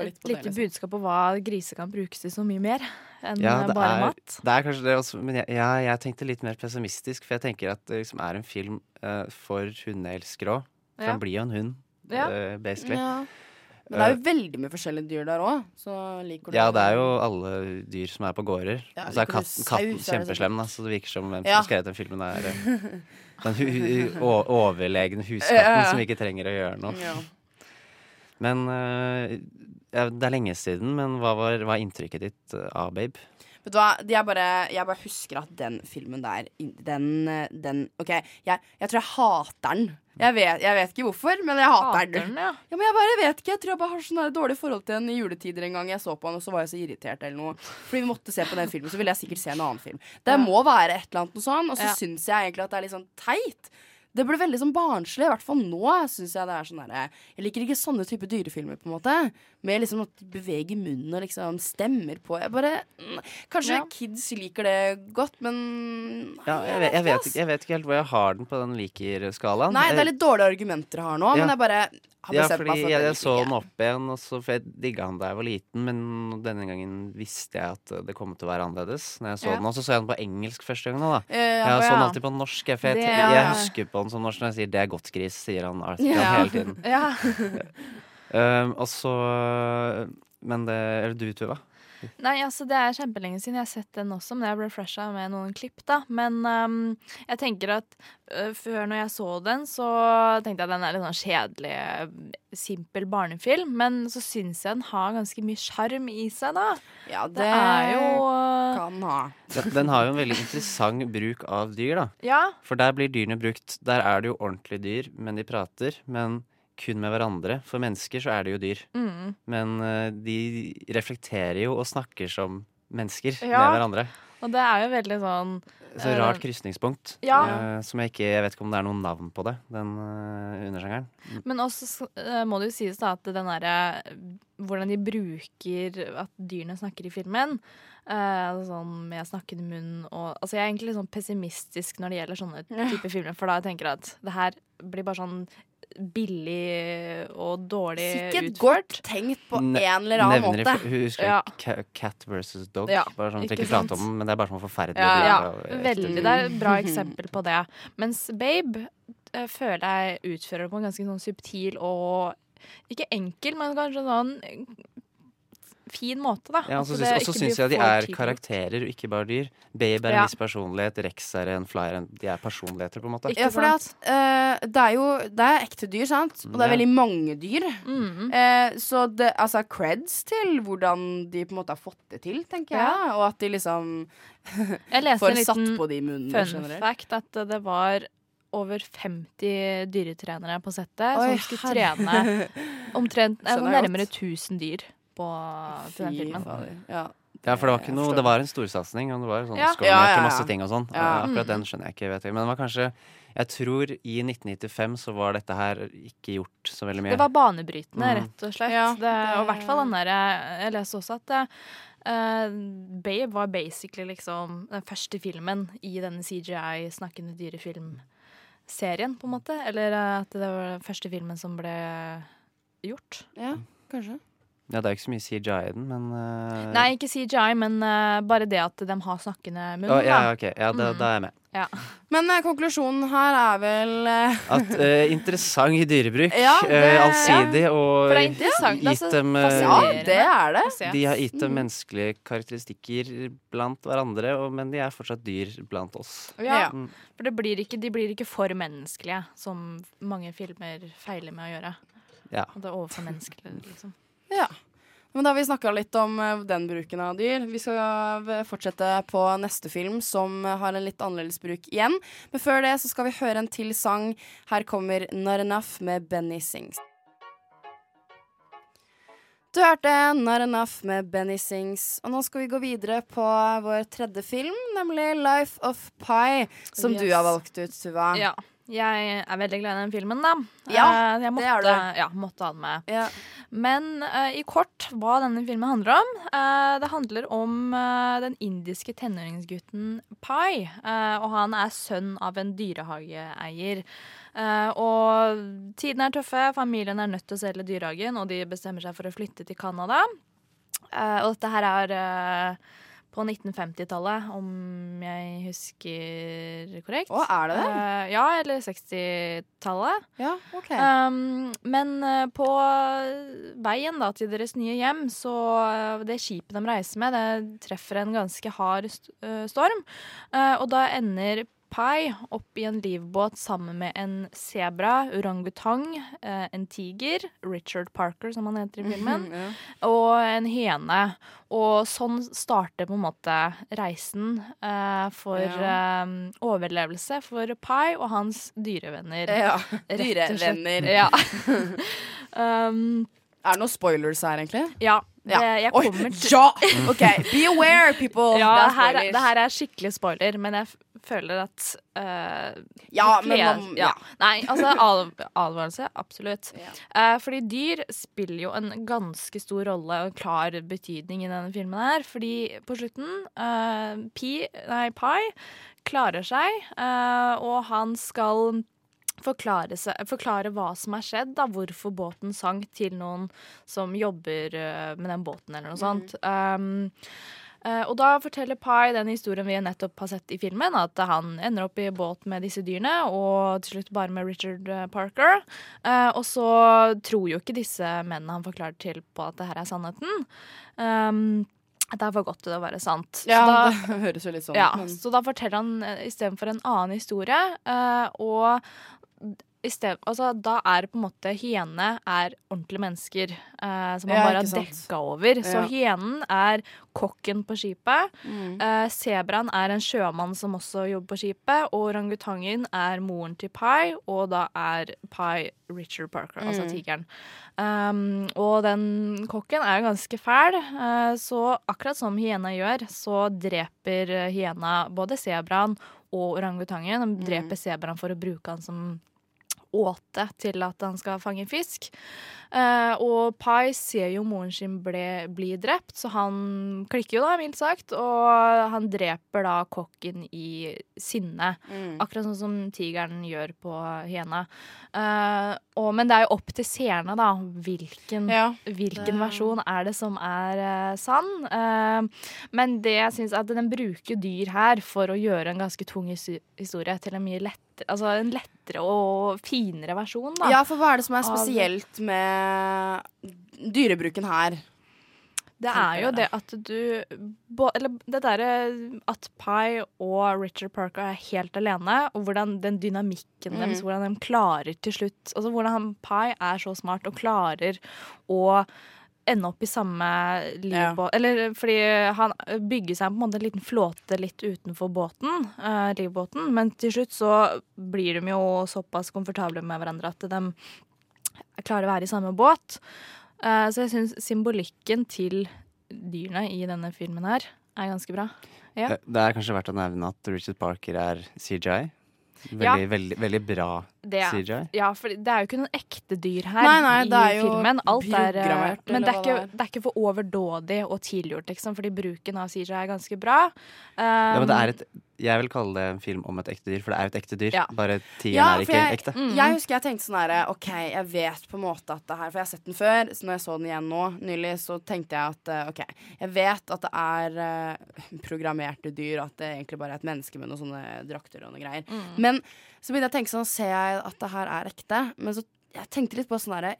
et lite liksom. budskap på hva griser kan brukes til så mye mer enn Ja, eh, det bare er, mat. det er kanskje det også, men jeg, ja, jeg tenkte litt mer pessimistisk, for jeg tenker at det liksom er en film uh, for hundeelskere òg. For Ja. han blir jo en hund, Ja. uh, basically. Men det er jo veldig mye forskjellige dyr der òg, Ja, det er jo alle dyr som er på gårder. Og så er katten, katten kjempeslem, da, så det virker som hvem som skrevet den filmen, er eh, den hu overlegne huskatten som ikke trenger å gjøre noe. Ja. Men eh, ja, Det er lenge siden, men hva var, hva er inntrykket ditt eh, av Babe? Vet du hva, jeg bare, jeg bare husker at den filmen der Den, eh, den OK, jeg, jeg tror jeg hater den. Jeg vet, jeg vet ikke hvorfor, men jeg hater, Hater den. den, ja. Ja, men Jeg bare vet ikke, jeg tror jeg bare har sånn dårlig forhold til den i juletider en gang jeg så på den, og så var jeg så irritert eller noe. Fordi vi måtte se på den filmen, så ville jeg sikkert se en annen film. Det Ja. må være et eller annet noe sånn, og så Ja. syns jeg egentlig at det er litt sånn teit. Det ble veldig sånn barnslig, i hvert fall nå. Synes Jeg det er sånn derre Jeg liker ikke sånne type dyrefilmer, på en måte. Med liksom at de beveger munnen og liksom stemmer på. Jeg bare mm, Kanskje Ja. kids liker det godt, men Ja, jeg, vet, jeg, vet, ikke- jeg vet ikke helt hvor jeg har den på den liker-skalaen. Nei, det er litt dårlige argumenter jeg har nå, Ja. men jeg bare har Ja, fordi meg jeg, jeg så den opp igjen, og så, for jeg digga han da jeg var liten, men denne gangen visste jeg at det kom til å være annerledes. Når jeg så Ja. den, og så så jeg den på engelsk første gang da, da. Eh, Jeg ja, så den alltid på norsk, jeg, for jeg, Det- jeg, husker på den som norsk når jeg sier 'det er godt gris', sier han Arthur Ja. hele tiden. Ja. Um, og så Men det Eller du, Tuva? Nei, altså Det er kjempelenge siden jeg har sett den også, men jeg ble fresha med noen klipp. da Men um, jeg tenker at uh, før når jeg så den, så tenkte jeg at den er litt sånn kjedelig, simpel barnefilm. Men så syns jeg den har ganske mye sjarm i seg, da. Ja, det, Det er jo øh, kan ha. Den, den har jo en veldig interessant bruk av dyr, da. Ja. For der blir dyrene brukt Der er det jo ordentlige dyr, men de prater. Men kun med hverandre. For mennesker så er det jo dyr. Mm. Men eh, de reflekterer jo og snakker som mennesker Ja. med hverandre. Og det er jo veldig sånn Så Eh, rart krysningspunkt. ja. Uh, som jeg ikke Jeg vet ikke om det er noen navn på det, den uh, undersjangeren. Men også øh, må det jo sies da at den derre Hvordan de bruker at dyrene snakker i filmen. eh, sånn med snakkende munn og Altså jeg er egentlig litt sånn pessimistisk når det gjelder sånne typer filmer, for da tenker jeg at det her blir bare sånn billig og dårlig Sikkert utført. godt tenkt på Ne- en eller annen Nevner måte. Nevner Husker Ja. Cat versus Dog? Ja, bare sånn at ikke prate om men det er bare sånn forferdelig. Ja, Ja, veldig. Det er et bra eksempel på det. Mens Babe jeg føler jeg utfører det på en ganske sånn subtil og ikke enkel, men kanskje sånn eh, fin måte, da. Ja, og så det syns- og så blir syns jeg de er karakterer og ikke bare dyr. Babe er en Ja. viss personlighet, Rex er en flyer, en- de er personligheter, på en måte. Ikke Ja, for det, at, eh, det er jo det er ekte dyr, sant? Og det er Ja. veldig mange dyr. Mm. Eh, så det, altså creds til hvordan de på en måte har fått det til, tenker jeg. Ja. Og at de liksom Jeg leste får en satt liten på de munnene fun generelt. fact at det var over 50 dyretrenere på settet Oi, som skulle trene omtrent nærmere 1000 dyr på til den filmen. fader. Ja. Ja, for det var ikke noe. Det var en storsatsing, og det var sånn Ja. skål Ja, ja, ja. masse ting og sånn. Ja. Eh, Akkurat den skjønner jeg ikke, vet jeg. Men det var kanskje Jeg tror i 1995 så var dette her ikke gjort så veldig mye. Det var banebrytende, Mm. rett og slett. Ja, det, og i hvert fall den derre Jeg leste også at uh, Babe var basically liksom den første filmen i denne CGI snakkende dyrefilmserien, på en måte. Eller eh, at det var den første filmen som ble gjort. ja, kanskje. Ja, det er ikke så mye CGI i den, men uh, Nei, ikke CGI, men uh, bare det at de har snakkende munn. Oh, ja, ja, ok. Ja, da, Mm. da er jeg med. Men uh, konklusjonen her er vel At interessant Interessant dyrebruk. Ja, det- allsidig og gitt altså, dem Ja, det er det. De har gitt dem Mm. menneskelige karakteristikker blant hverandre, og, men de er fortsatt dyr blant oss. Ja, Ja. Mm. for det blir ikke, de blir ikke for menneskelige, som mange filmer feiler med å gjøre. Ja. Og det er overfor menneskelige, liksom. Ja. Men da har vi snakka litt om eh, den bruken av dyr. Vi skal eh, fortsette på neste film, som eh, har en litt annerledes bruk igjen. Men før det så skal vi høre en til sang. Her kommer Not Enough med Benny Sings. Du hørte Not Enough med Benny Sings, og nå skal vi gå videre på vår tredje film, nemlig Life of Pi, som du har valgt ut, Tuva. Ja. Jeg er veldig glad i den filmen, da. Ja, uh, jeg det måtte, er du. Ja, måtte ha den med. Ja. Men uh, i kort hva denne filmen handler om. Uh, det handler om den indiske tenåringsgutten Pai. og han er sønn av en dyrehageeier. Eh, og tidene er tøffe, familien er nødt til å selge dyrehagen, og de bestemmer seg for å flytte til Canada. Og dette her er på 1950-tallet, om jeg husker korrekt. Å, er det det? Uh, ja, eller 60-tallet. Ja, OK. Um, men eh, på veien da, til deres nye hjem, så eh, det skipet de reiser med, det treffer en ganske hard st storm. Uh, og da ender Pai opp i en livbåt sammen med en sebra, orangutang, eh, en tiger, Richard Parker som han heter i filmen, Ja. og en hene. Og sånn starter på en måte reisen eh, for Ja. eh, overlevelse for Pai og hans dyrevenner. ja. Dyrevenner. Ja. um, Er det noen spoilers her, egentlig? ja. Det, Ja. jeg kommer til ja! OK, be aware, people. ja, det er her, det her er skikkelig spoiler, men jeg føler at eh, Ja, men man- ja. Nei, altså adv advarelse, absolutt. Ja. Eh, fordi dyr spiller jo en ganske stor rolle og klar betydning i denne filmen her. Fordi på slutten uh, Pi, nei, Pi klarer seg, eh, og han skal forklare, seg, forklare hva som er skjedd, da, hvorfor båten sank til noen som jobber med den båten, eller noe sånt. Um, og da forteller Pai den historien vi nettopp har sett i filmen, at han ender opp i båt med disse dyrene, og til slutt bare med Richard eh, Parker. Eh, og så tror jo ikke disse mennene han forklarer til på at det her er sannheten. Um, det er for godt til å være sant. Ja, så da, det høres jo litt sånn ja, ut. men- så da forteller han istedenfor en annen historie, eh, og sted, altså, da er på en måte hyene er ordentlige mennesker eh, som man Ja, bare har dekka over. Så Ja. hyenen er kokken på skipet. Mm. Eh, Sebraen er en sjømann som også jobber på skipet. Og orangutangen er moren til Pai, og da er Pai Richard Parker, altså Mm. tigeren. Um, og den kokken er jo ganske fæl, eh, så akkurat som hyena gjør, så dreper hyena både sebraen og orangutangen. Mm. De dreper sebraen for å bruke han som åte til at han skal fange fisk. Eh, og Pai ser jo moren sin ble, bli drept, så han klikker jo da, mildt sagt. Og han dreper da kokken i sinne. Mm. Akkurat sånn som tigeren gjør på hyena. Eh, og, men det er jo opp til seerne, da, hvilken, Ja. hvilken det- versjon er det som er eh, sann. Eh, men det jeg syns at den bruker dyr her for å gjøre en ganske tung historie til en mye lettere Altså en lettere og finere versjon, da. Ja, for hva er det som er Av- spesielt med dyrebruken her? Det er jo det at du Eller det derre at Pie og Richard Parker er helt alene, og hvordan den dynamikken Mm. deres, hvordan de klarer til slutt Altså hvordan han Pai er så smart og klarer å ende opp i samme livbåt Eller fordi han bygger seg på en måte en liten flåte litt utenfor båten, uh, livbåten, men til slutt så blir de jo såpass komfortable med hverandre at de klarer å være i samme båt. Uh, så jeg syns symbolikken til dyrene i denne filmen her er ganske bra. Ja. Eh, Det er kanskje verdt å nevne at Richard Parker er CJI. Veldig, Ja. veldig, veldig bra Det er, ja, for det er jo ikke noen ekte dyr her Nei, nei, i det er jo filmen. Alt er, eh, men det er, ikke, det er. ikke for overdådig og tilgjort, liksom, fordi bruken av CJ er ganske bra. Ja, men det Um, er et, jeg vil kalle det en film om et ekte dyr, for det er jo et ekte dyr. Ja. Bare tieren Ja, er ikke jeg- ekte. Mm. Jeg husker jeg tenkte sånn herre OK, jeg vet på en måte at det her For jeg har sett den før, så når jeg så den igjen nå nylig, så tenkte jeg at eh, OK, jeg vet at det er uh, programmerte dyr, at det egentlig bare er et menneske med noen sånne drakter og noe greier. Mm. Men så begynte jeg å tenke sånn, ser jeg at det her er ekte? Men så jeg tenkte litt på sånn herre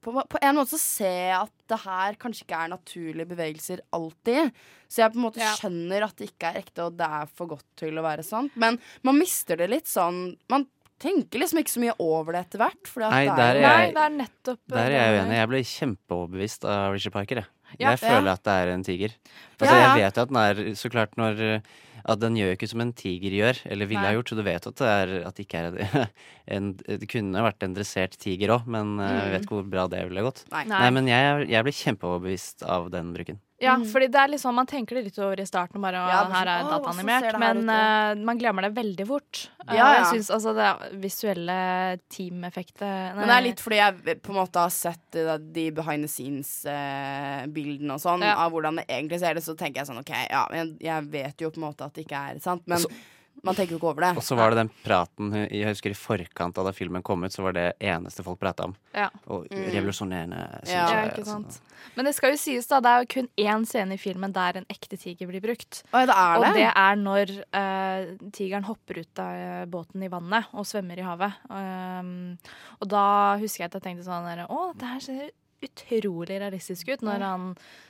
på, på en måte så ser jeg at det her kanskje ikke er naturlige bevegelser alltid. Så jeg på en måte Ja. skjønner at det ikke er ekte, og det er for godt til å være sant. Men man mister det litt sånn Man tenker liksom ikke så mye over det etter hvert. Fordi at Nei, det der er jeg, Nei, det er nettopp Der er jeg uenig. Jeg ble kjempeoverbevist av Richard Parker. Jeg, Ja, jeg føler at det er en tiger. Altså, Ja, ja. Jeg vet jo at den er så klart når eh, At den gjør jo ikke som en tiger gjør, eller ville Nei. ha gjort. Så du vet at det, er, at det ikke er en, Det kunne vært en dressert tiger òg, men eh, jeg vet ikke hvor bra det ville gått. Nei. Nei, men jeg, jeg ble kjempeoverbevist av den bruken. Ja, fordi det er liksom, man tenker det litt over i starten, bare, Ja, her sånn, er dataanimert, men ut, ja?» eh, man glemmer det veldig fort. Ja, Ja, Jeg synes altså det visuelle teameffektet Men det er litt fordi jeg på en måte har sett eh, de behind the scenes-bildene og sånn, Ja. av hvordan det egentlig ser ut, så tenker jeg sånn OK, ja, men jeg vet jo på en måte at det ikke er sant, men man tenker jo ikke over det. Og så var det den praten Jeg husker i forkant av da filmen kom ut, så var det eneste folk prata om. Ja. Og revolusjonerende. synes Ja. Ja, jeg, ikke sånn. sant. Men det skal jo sies, da, det er jo kun én scene i filmen der en ekte tiger blir brukt. Oi, det er det. Og det? det er når uh, tigeren hopper ut av eh, båten i vannet og svømmer i havet. Um, og da husker jeg at jeg tenkte sånn der, Å, det her ser utrolig realistisk ut når han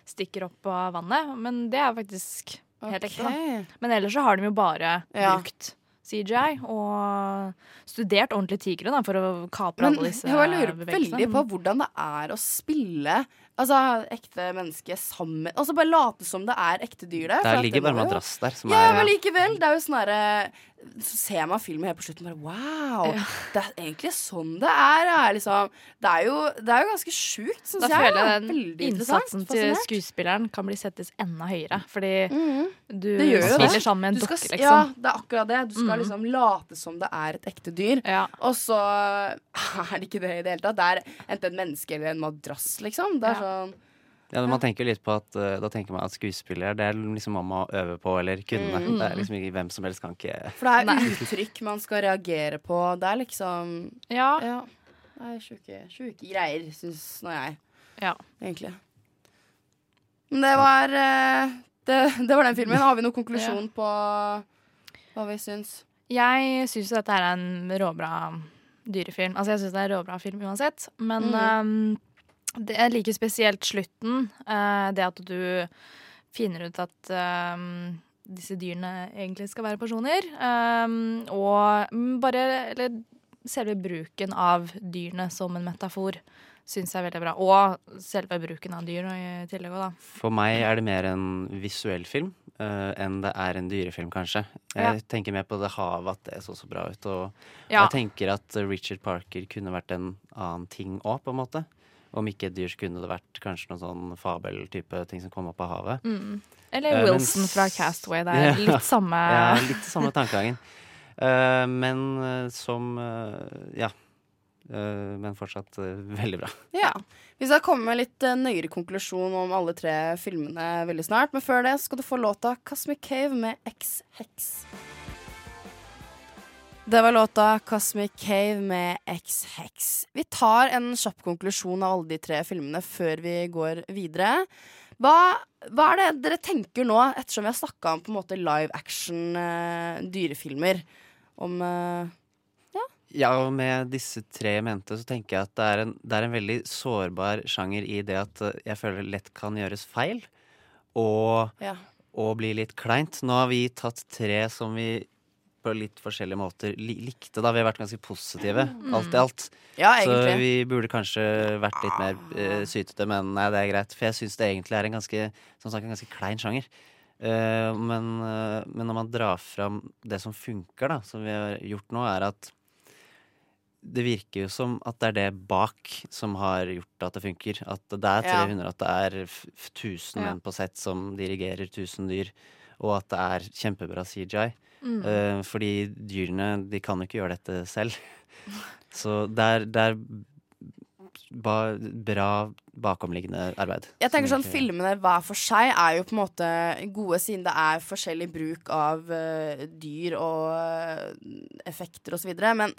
stikker opp av vannet. Men det er faktisk helt ekte, da. Men ellers så har de jo bare Ja. brukt CGI og studert ordentlige tigre da, for å kapre Men alle disse jeg bare lurer veldig på hvordan det er å spille Altså ekte mennesker sammen Altså bare late som det er ekte dyr der. Der ligger bare madrass der. Som Ja, er, men likevel. Det er jo sånn herre Så ser man filmen helt på slutten bare wow! Det er egentlig sånn det er. Ja, liksom. det, er jo, det er jo ganske sjukt, syns Da føler jeg den innsatsen til skuespilleren kan bli settes enda høyere. Fordi du gjør jo spiller sammen med en Du liksom. Ja, det er akkurat det. Du skal liksom late som det er et ekte dyr. Ja. Og så er det ikke det i det hele tatt. Det er enten et menneske eller en madrass, liksom. Det er sånn ja, man tenker litt på at eh, Da tenker man at skuespiller Det er liksom man må øve på eller kunne. Mm. Det er liksom ikke hvem som helst kan ikke For det er Nei. uttrykk man skal reagere på. Det er liksom Ja. Ja. Det er sjuke, sjuke greier, syns nå jeg, ja. egentlig. Men det var eh, det, det var den filmen. Har vi noen konklusjon på hva vi syns? Jeg syns dette er en råbra dyrefilm. Altså, jeg syns det er en råbra film uansett. Men ehm, det, jeg liker spesielt slutten. eh, det at du finner ut at ehm, disse dyrene egentlig skal være personer. ehm, og mm, bare Eller selve bruken av dyrene som en metafor syns jeg er veldig bra. Og selve bruken av dyr i tillegg òg, da. For meg er det mer en visuell film uh, enn det er en dyrefilm, kanskje. Jeg tenker mer på det havet, at det så så bra ut. Og Ja. jeg tenker at eh, Richard Parker kunne vært en annen ting òg, på en måte. Om ikke et dyr, så kunne det vært kanskje noen sånn fabeltype ting som kom opp av havet. Eller Eh, Wilson mens- fra Castaway. Det er Ja. litt samme Ja, litt samme tankegangen. Uh, men eh, som Ja. Eh, men fortsatt veldig bra. Ja. Vi skal komme med litt nøyere konklusjon om alle tre filmene veldig snart. Men før det skal du få låta 'Cosmic Cave' med X-Hex. Det var låta 'Cosmic Cave' med X-Hex. Vi tar en kjapp konklusjon av alle de tre filmene før vi går videre. Hva, hva er det dere tenker nå, ettersom vi har snakka om på en måte live action eh, dyrefilmer? Om eh, Ja, og med disse tre i mente så tenker jeg at det er, en, det er en veldig sårbar sjanger i det at eh, jeg føler lett kan gjøres feil. Og, Ja. og bli litt kleint. Nå har vi tatt tre som vi på litt forskjellige måter likte, da. Vi har vært ganske positive, alt i alt. ja, Så vi burde kanskje vært litt mer uh, sytete, men nei, det er greit. For jeg syns det egentlig er en ganske, som sagt, en ganske klein sjanger. Uh, men, uh, men når man drar fram det som funker, da, som vi har gjort nå, er at det virker jo som at det er det bak som har gjort at det funker. At det er Ja. at det er f- f- 1000 Ja. menn på sett som dirigerer 1000 dyr, og at det er kjempebra CJI. Mm. Uh, fordi dyrene, de kan jo ikke gjøre dette selv. Så det er, det er ba, bra bakomliggende arbeid. Jeg tenker sånn Filmene hver for seg er jo på en måte gode, siden det er forskjellig bruk av uh, dyr og uh, effekter osv. Men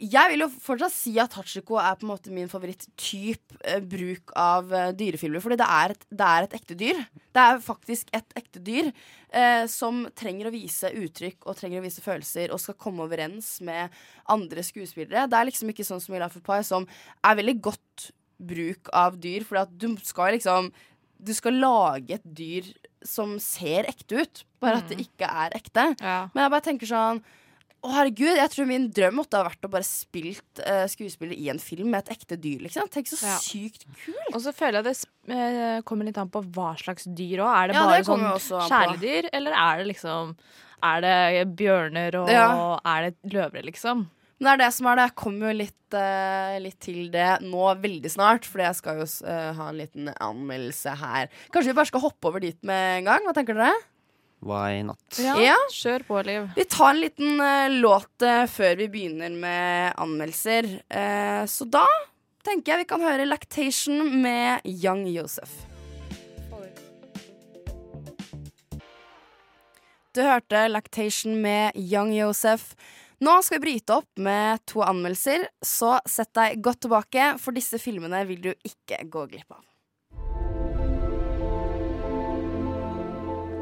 jeg vil jo fortsatt si at Hachiko er på en måte min favoritttype eh, bruk av eh, dyrefilmer. Fordi det er, et, det er et ekte dyr. Det er faktisk et ekte dyr eh, som trenger å vise uttrykk og trenger å vise følelser og skal komme overens med andre skuespillere. Det er liksom ikke sånn som i Life of Pie, som er veldig godt bruk av dyr. For du skal liksom Du skal lage et dyr som ser ekte ut, bare at det ikke er ekte. Ja. Men jeg bare tenker sånn å herregud, jeg tror min drøm måtte ha vært å bare spilt uh, skuespiller i en film med et ekte dyr, liksom. Tenk så Ja. sykt kult. Og så føler jeg det eh, kommer litt an på hva slags dyr òg. Er det Ja, bare det sånn kjæledyr, eller er det liksom Er det bjørner og Ja. er det løver, liksom? Men det er det som er det. Jeg kommer jo litt, uh, litt til det nå veldig snart, fordi jeg skal jo eh, ha en liten anmeldelse her. Kanskje vi bare skal hoppe over dit med en gang? Hva tenker dere? Why not? Ja, Ja. Kjør på, Liv. Vi tar en liten uh, låt eh, før vi begynner med anmeldelser. Uh, så da tenker jeg vi kan høre Lactation med Young Joseph. Du hørte Lactation med Young Joseph. Nå skal vi bryte opp med to anmeldelser, så sett deg godt tilbake, for disse filmene vil du ikke gå glipp av.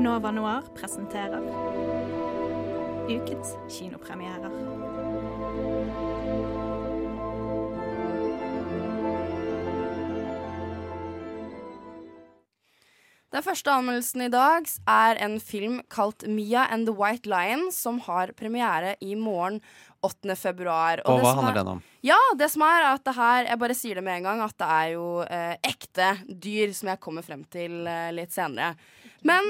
Nova Noir presenterer ukens kinopremierer. Den første anmeldelsen i dag er en film kalt Mia and the White Lion, som har premiere i morgen 8. februar. Og og hva handler er- den om? Ja, det som er at det her Jeg bare sier det med en gang at det er jo eh, ekte dyr, som jeg kommer frem til eh, litt senere. Men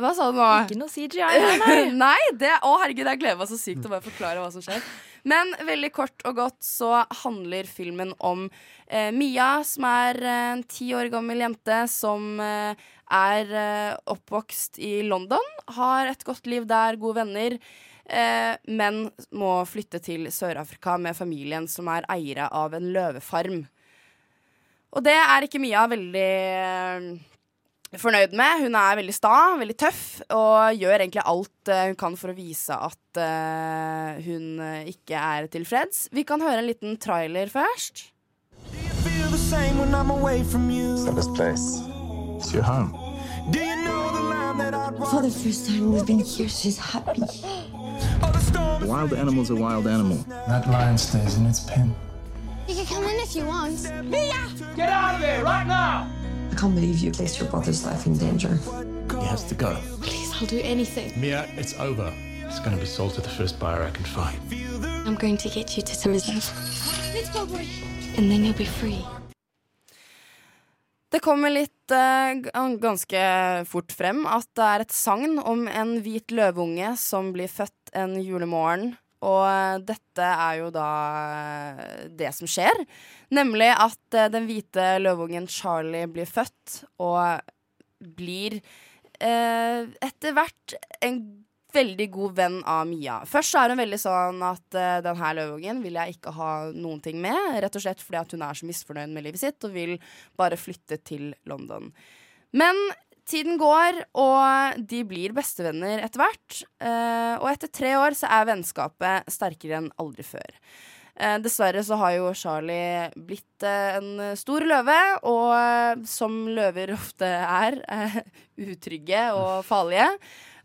Hva sa du nå? Ikke noe CGI nei. Nei, det, å herregud, jeg gleder meg så sykt til å bare forklare hva som skjer. Men veldig kort og godt så handler filmen om eh, Mia, som er eh, en ti år gammel jente som eh, er eh, oppvokst i London. Har et godt liv der, gode venner. Eh, men må flytte til Sør-Afrika med familien, som er eiere av en løvefarm. Og det er ikke Mia veldig eh, fornøyd med. Hun er veldig sta, veldig tøff, og gjør egentlig alt eh, hun kan for å vise at eh, hun eh, ikke er tilfreds. Vi kan høre en liten trailer først. feel the same when I'm away from you. this place. It's your home. Do you know the line that I'd walk? For the first time we've been here, she's happy. The storm is Wild animal's a wild animal. That lion stays in its pen. You can come in if you want. Get out of here right now! I can't believe you placed your brother's life in danger. He has to go. Please, I'll do anything. Mia, it's over. It's gonna be sold to the first buyer I can find. I'm going to get you to some reserve. Let's go, boy. And then you'll be free. Det kommer litt eh, ganske fort frem at det er et sagn om en hvit løveunge som blir født en julemorgen. Og eh, dette er jo da eh, det som skjer. Nemlig at eh, den hvite løveungen Charlie blir født og blir eh, etter hvert en veldig god venn av Mia. Først så er hun veldig sånn at uh, den her løveungen vil jeg ikke ha noen ting med. Rett og slett fordi at hun er så misfornøyd med livet sitt og vil bare flytte til London. Men tiden går, og de blir bestevenner etter hvert. eh, og etter tre år så er vennskapet sterkere enn aldri før. Eh, dessverre så har jo Charlie blitt eh, en stor løve, og som løver ofte er, utrygge og farlige.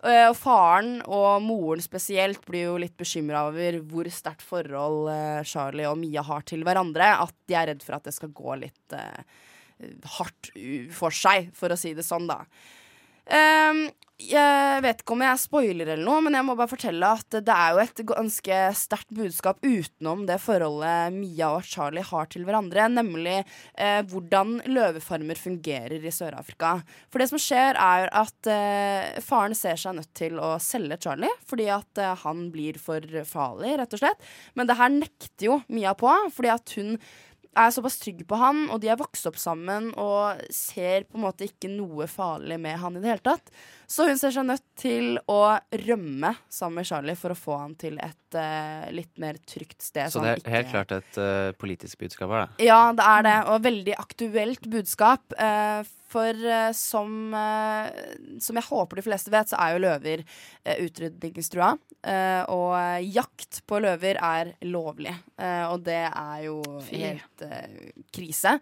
Og faren og moren spesielt blir jo litt bekymra over hvor sterkt forhold Charlie og Mia har til hverandre. At de er redd for at det skal gå litt hardt for seg, for å si det sånn, da. Um, jeg vet ikke om jeg spoiler eller noe, men jeg må bare fortelle at det er jo et ganske sterkt budskap utenom det forholdet Mia og Charlie har til hverandre, nemlig eh, hvordan løvefarmer fungerer i Sør-Afrika. For det som skjer, er at eh, faren ser seg nødt til å selge Charlie fordi at eh, han blir for farlig, rett og slett. Men det her nekter jo Mia på, fordi at hun er såpass trygg på han, og de er vokst opp sammen og ser på en måte ikke noe farlig med han i det hele tatt. Så hun ser seg nødt til å rømme sammen med Charlie for å få han til et uh, litt mer trygt sted. Så det er ikke- helt klart et uh, politisk budskap her, da. ja, det er det, og veldig aktuelt budskap. Eh, for uh, som, uh, som jeg håper de fleste vet, så er jo løver uh, utrydningstrua. Og jakt på løver er lovlig, og det er jo Fy. helt krise.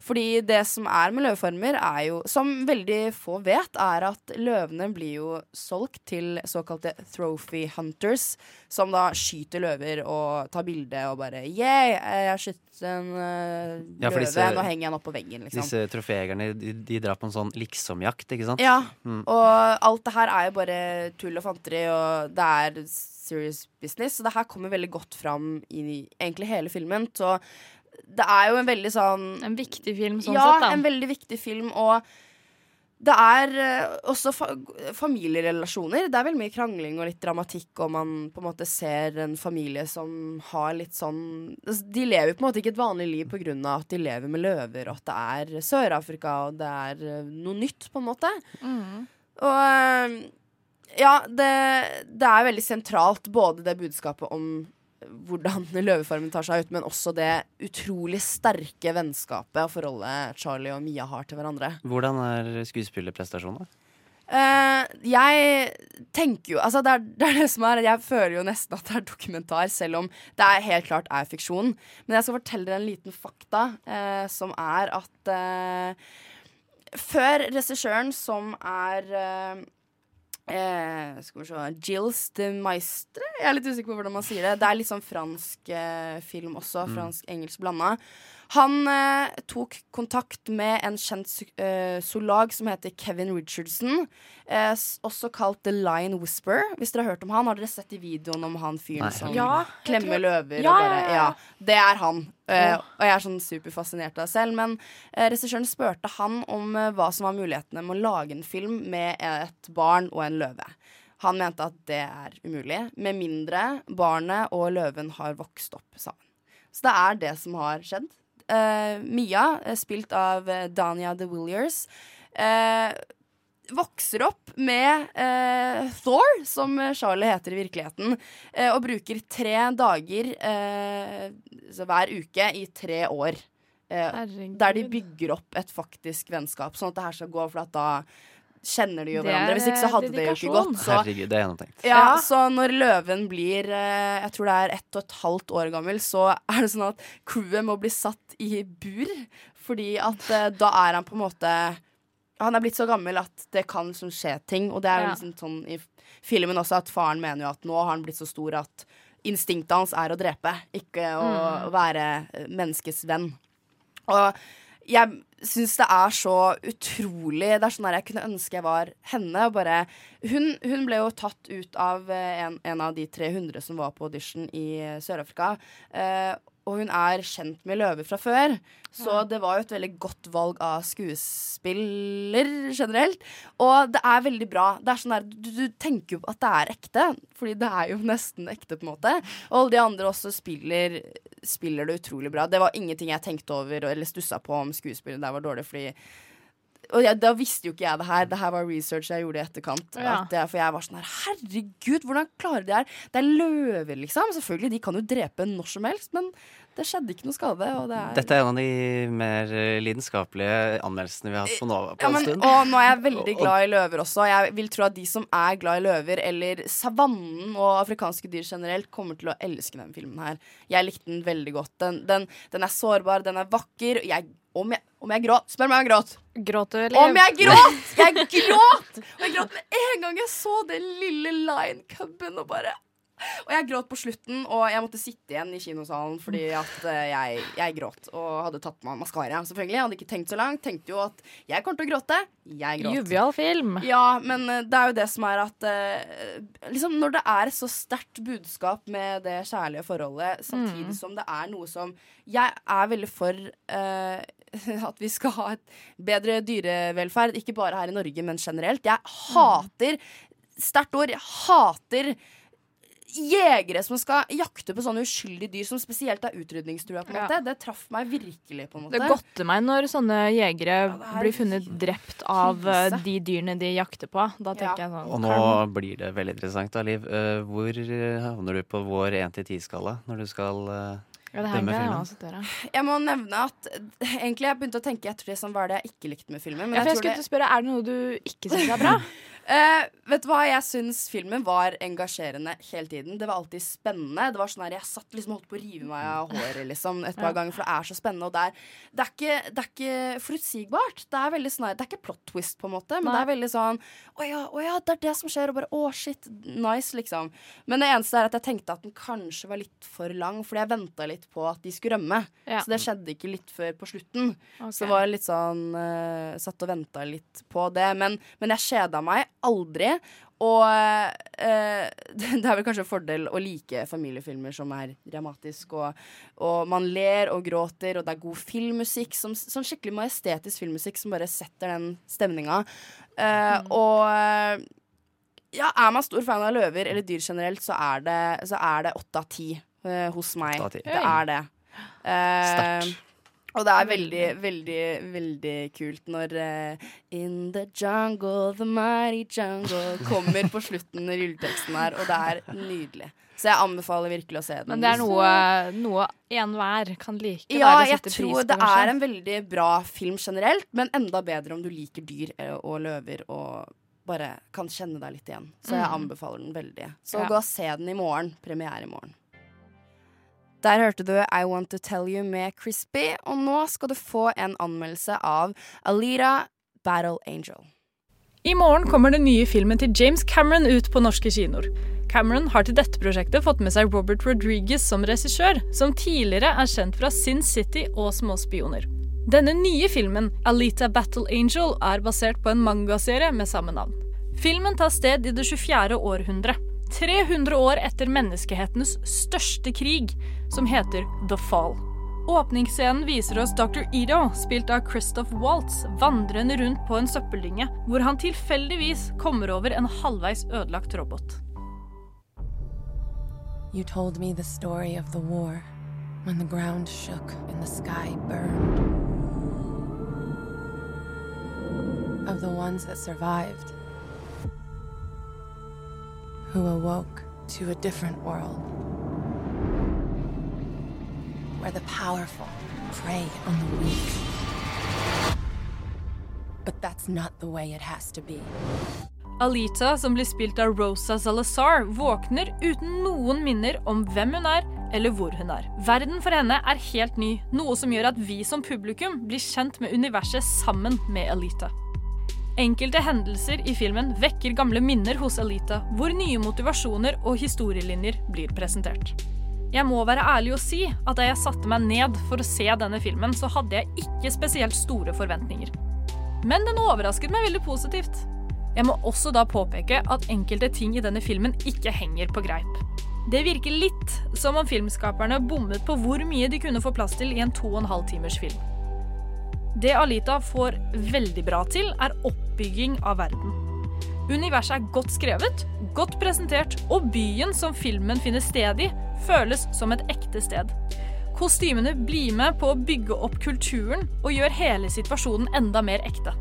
Fordi det som er med løveformer, er jo, som veldig få vet, er at løvene blir jo solgt til såkalte trophy hunters, som da skyter løver og tar bilde og bare Yeah, jeg har skutt en uh, Ja, løve, disse- nå henger jeg den opp på veggen, liksom. Disse troféjegerne de, de drar på en sånn liksomjakt, ikke sant? Ja, Mm. og alt det her er jo bare tull og fanteri, og det er serious business. Så det her kommer veldig godt fram i egentlig hele filmen. Så det er jo en veldig sånn En viktig film sånn ja, sett, da. en veldig viktig film, og det er eh, også fa familierelasjoner. Det er veldig mye krangling og litt dramatikk, og man på en måte ser en familie som har litt sånn altså, De lever på en måte ikke et vanlig liv av at de lever med løver, og at det er Sør-Afrika, og det er eh, noe nytt, på en måte. Og eh, ja, det, det er veldig sentralt, både det budskapet om hvordan løvefarmen tar seg ut, men også det utrolig sterke vennskapet og forholdet Charlie og Mia har til hverandre. Hvordan er skuespillerprestasjonen? da? Uh, jeg tenker jo Altså, det er, det er det som er Jeg føler jo nesten at det er dokumentar, selv om det er helt klart er fiksjon. Men jeg skal fortelle dere en liten fakta, uh, som er at uh, før regissøren, som er eh, skal vi se Gilles de Maistre? Jeg er litt usikker på hvordan man sier det. Det er litt sånn fransk eh, film også. Mm. Fransk-engelsk blanda. Han eh, tok kontakt med en kjent eh, zoolog som heter Kevin Richardson. Eh, også kalt The Lion Whisper. Hvis dere har hørt om han, har dere sett i videoen om han fyren som Ja, klemmer tror- løver Ja, og bare ja, ja. Ja, det er han. Eh, og jeg er sånn superfascinert av det selv. Men eh, regissøren spurte han om eh, hva som var mulighetene med å lage en film med et barn og en løve. Han mente at det er umulig, med mindre barnet og løven har vokst opp sammen. Så det er det som har skjedd. Eh, Mia, eh, spilt av eh, Dania de Williers, vokser opp med eh, Thor, som Charlie heter i virkeligheten, eh, og bruker tre dager eh, så hver uke i tre år. Der de bygger opp et faktisk vennskap, sånn at det her skal gå, for at da kjenner de jo hverandre. er, Hvis ikke så hadde det jo ikke gått. Så Herregud, det er gjennomtenkt. ja, så når løven blir eh, Jeg tror det er ett og et halvt år gammel, så er det sånn at crewet må bli satt i bur. Fordi at eh, da er han på en måte Han er blitt så gammel at det kan liksom skje ting. Og det er jo liksom sånn i filmen også at faren mener jo at nå har han blitt så stor at instinktet hans er å drepe, ikke å Mm. være menneskets venn. Og jeg syns det er så utrolig Det er sånn der jeg kunne ønske jeg var henne. Bare, hun, hun ble jo tatt ut av eh, en, en av de 300 som var på audition i eh, Sør-Afrika. Eh, og hun er kjent med løver fra før, så det var jo et veldig godt valg av skuespiller generelt. Og det er veldig bra. Det er sånn der, du, du tenker jo at det er ekte, fordi det er jo nesten ekte, på en måte. Og alle de andre også spiller, spiller det utrolig bra. Det var ingenting jeg tenkte over eller stussa på om skuespillet der var dårlig, fordi og jeg, da visste jo ikke jeg det her. Det her var research jeg gjorde i etterkant. Ja. At for jeg var sånn her Herregud, hvordan klarer de det her? Det er løver, liksom. Selvfølgelig, de kan jo drepe når som helst, men det skjedde ikke noe skade. Og det er Dette er en av de mer eh, lidenskapelige anmeldelsene vi har hatt på Nova på ja, en stund. og nå er jeg veldig glad i løver også. Jeg vil tro at de som er glad i løver, eller savannen og afrikanske dyr generelt, kommer til å elske denne filmen her. Jeg likte den veldig godt. Den, den, den er sårbar, den er vakker. Jeg, om, jeg, om jeg gråt Spør meg om jeg gråt. Gråt du, eller? Om jeg gråt! Jeg gråt! Og jeg gråt med en gang jeg så den lille lion-cuben og bare og jeg gråt på slutten, og jeg måtte sitte igjen i kinosalen fordi at eh, jeg, jeg gråt. Og hadde tatt meg maskara, selvfølgelig. Jeg hadde ikke tenkt så langt. Tenkte jo at jeg kommer til å gråte. Jeg gråt. Jovial film. Ja, men eh, det er jo det som er at eh, liksom Når det er så sterkt budskap med det kjærlige forholdet, samtidig Mm. som det er noe som Jeg er veldig for at vi skal ha et bedre dyrevelferd, ikke bare her i Norge, men generelt. Jeg hater Sterkt ord. Jeg hater jegere som skal jakte på sånne uskyldige dyr som spesielt er utrydningstrua. på en Ja. måte Det traff meg virkelig. på en måte Det godter meg når sånne jegere det er blir funnet drept av eh, de dyrene de jakter på. Da tenker jeg sånn Og nå blir det veldig interessant, da, Liv. Uh, hvor eh, havner du på vår 1-10-skala når du skal uh Ja, det jeg. Jeg må nevne at egentlig jeg begynte å tenke etter det som var det jeg ikke likte med filmen. Men Ja, for jeg jeg tror skulle det, til å spørre, Er det noe du ikke syns er bra? Eh, vet du hva, jeg syns filmen var engasjerende hele tiden. Det var alltid spennende. Det var sånn her, Jeg satt liksom holdt på å rive meg av håret liksom, et par ganger, for det er så spennende. Og det er, det, er ikke, det er ikke forutsigbart. Det er veldig sånn her, det er ikke plot twist, på en måte, men Nei. det er veldig sånn Å ja, å ja, det er det som skjer, og bare å shit, nice, liksom. Men det eneste er at jeg tenkte at den kanskje var litt for lang, fordi jeg venta litt på at de skulle rømme. Ja. Så det skjedde ikke litt før på slutten. Okay. Så var litt sånn uh, Satt og venta litt på det. Men, men jeg kjeda meg aldri. Og eh, det er vel kanskje en fordel å like familiefilmer som er dramatisk, og, og man ler og gråter, og det er god filmmusikk, som, sånn skikkelig majestetisk filmmusikk som bare setter den stemninga. Eh, Og eh, ja, er man stor fan av løver eller dyr generelt, så er det, så åtte av ti eh, hos meg. Av. Det er det. Eh, Sterkt. Og det er veldig, veldig, veldig kult når uh, In the jungle, the mighty jungle kommer på slutten av rulleteksten her, og det er nydelig. Så jeg anbefaler virkelig å se den. Men det er noe, noe enhver kan like. Ja, jeg tror det er en veldig bra film generelt, men enda bedre om du liker dyr eh, og løver og bare kan kjenne deg litt igjen. Så jeg Mm. anbefaler den veldig. Så Ja. gå og se den i morgen. Premiere i morgen. Der hørte du I Want To Tell You med Crispy, og nå skal du få en anmeldelse av Alira Battle Angel. I morgen kommer den nye filmen til James Cameron ut på norske kinoer. Cameron har til dette prosjektet fått med seg Robert Rodriguez som regissør, som tidligere er kjent fra Sin City og Småspioner. Denne nye filmen, Alita Battle Angel, er basert på en mangaserie med samme navn. Filmen tar sted i det 24. århundre, 300 år etter menneskehetens største krig, som heter The Fall. Åpningsscenen viser oss Dr. Edo, spilt av Christoph Waltz, vandrende rundt på en søppeldynge, hvor han tilfeldigvis kommer over en halvveis ødelagt robot. You told me the story of the war, when the ground shook and the sky burned. Of the ones that survived, who awoke to a different world, where the powerful prey on the weak. But that's not the way it has to be. Alita, som blir spilt av Rosa Salazar, våkner uten noen minner om hvem hun er eller hvor hun er. Verden for henne er helt ny, noe som gjør at vi som publikum blir kjent med universet sammen med Alita. Enkelte hendelser i filmen vekker gamle minner hos Alita, hvor nye motivasjoner og historielinjer blir presentert. Jeg må være ærlig og si at da jeg satte meg ned for å se denne filmen, så hadde jeg ikke spesielt store forventninger. Men den overrasket meg veldig positivt. Jeg må også da påpeke at enkelte ting i denne filmen ikke henger på greip. Det virker litt som om filmskaperne bommet på hvor mye de kunne få plass til i en to og en halv timers film. Det Alita får veldig bra til, er oppbygging av verden. Universet er godt skrevet, godt presentert, og byen som filmen finner sted i, føles som et ekte sted. Kostymene blir med på å bygge opp kulturen og gjør hele situasjonen enda mer ekte.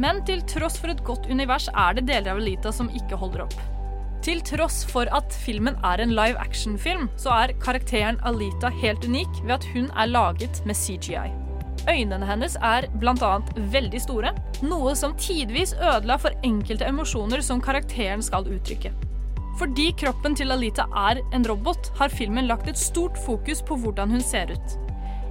Men til tross for et godt univers er det deler av Alita som ikke holder opp. Til tross for at filmen er en live action-film, så er karakteren Alita helt unik ved at hun er laget med CGI. Øynene hennes er bl.a. veldig store, noe som tidvis ødela for enkelte emosjoner som karakteren skal uttrykke. Fordi kroppen til Alita er en robot, har filmen lagt et stort fokus på hvordan hun ser ut.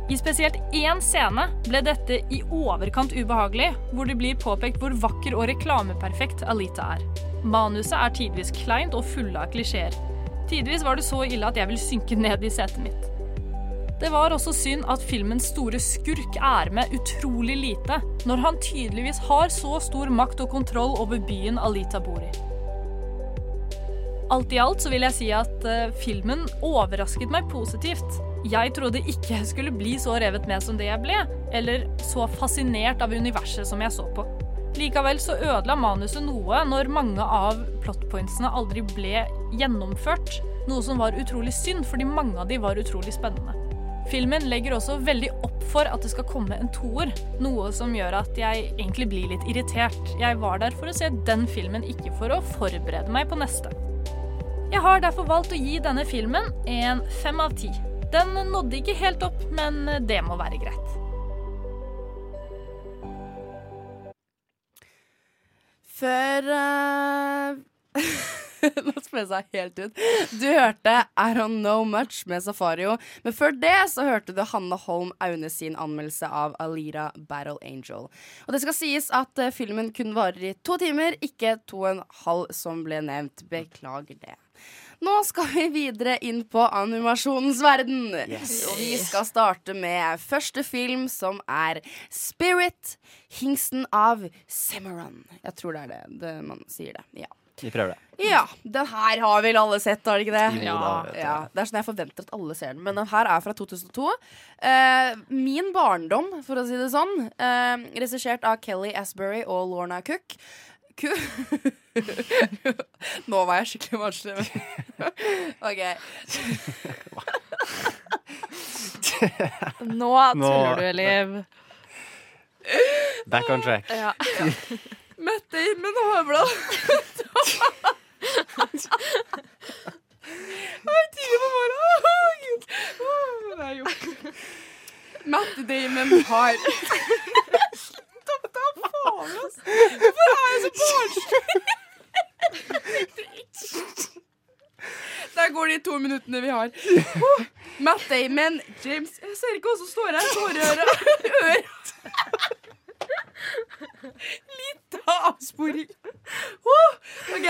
I spesielt én scene ble dette i overkant ubehagelig, hvor det blir påpekt hvor vakker og reklameperfekt Alita er. Manuset er tidvis kleint og fulle av klisjeer. Tidvis var det så ille at jeg vil synke ned i setet mitt. Det var også synd at filmens store skurk er med utrolig lite, når han tydeligvis har så stor makt og kontroll over byen Alita bor i. Alt i alt så vil jeg si at eh, filmen overrasket meg positivt. Jeg trodde ikke jeg skulle bli så revet med som det jeg ble, eller så fascinert av universet som jeg så på. Likevel så ødela manuset noe når mange av plotpointsene aldri ble gjennomført, noe som var utrolig synd, fordi mange av de var utrolig spennende. Filmen legger også veldig opp for at det skal komme en toer, noe som gjør at jeg egentlig blir litt irritert. Jeg var der for å se den filmen, ikke for å forberede meg på neste. Jeg har derfor valgt å gi denne filmen en fem av ti. Den nådde ikke helt opp, men det må være greit. Før eh, Nå spør jeg helt ut. Du hørte I Don't Know Much med Safario. Men før det så hørte du Hanne Holm Aune sin anmeldelse av Alira Battle Angel. Og det skal sies at eh, filmen kun varer i to timer, ikke to og en halv som ble nevnt. Beklager det. Nå skal vi videre inn på animasjonens verden. Og vi skal starte med første film, som er Spirit, hingsten av Cimarron. Jeg tror det er det, det man sier det. Ja. Vi prøver det. Ja, den her har vel alle sett, har de ikke det? Jo da, vet ja, Det er sånn jeg forventer at alle ser den, men den her er fra 2002. Eh, min barndom, for å si det sånn. Eh, Regissert av Kelly Asbury og Lorna Cook. Nå var jeg skikkelig barnslig. OK. Nå tuller du, Liv. Back on track. Ja. Damon og Høvland. Hei, tidlig på morgenen. Det er jo Matt Damon har Stopp, da faen, ass. Hvorfor er jeg så barnslig? Der går de to minuttene vi har. Matt Damon, James Jeg ser ikke hva som står her. Tåreøre. Øre. Litt avsporing. Oh, OK.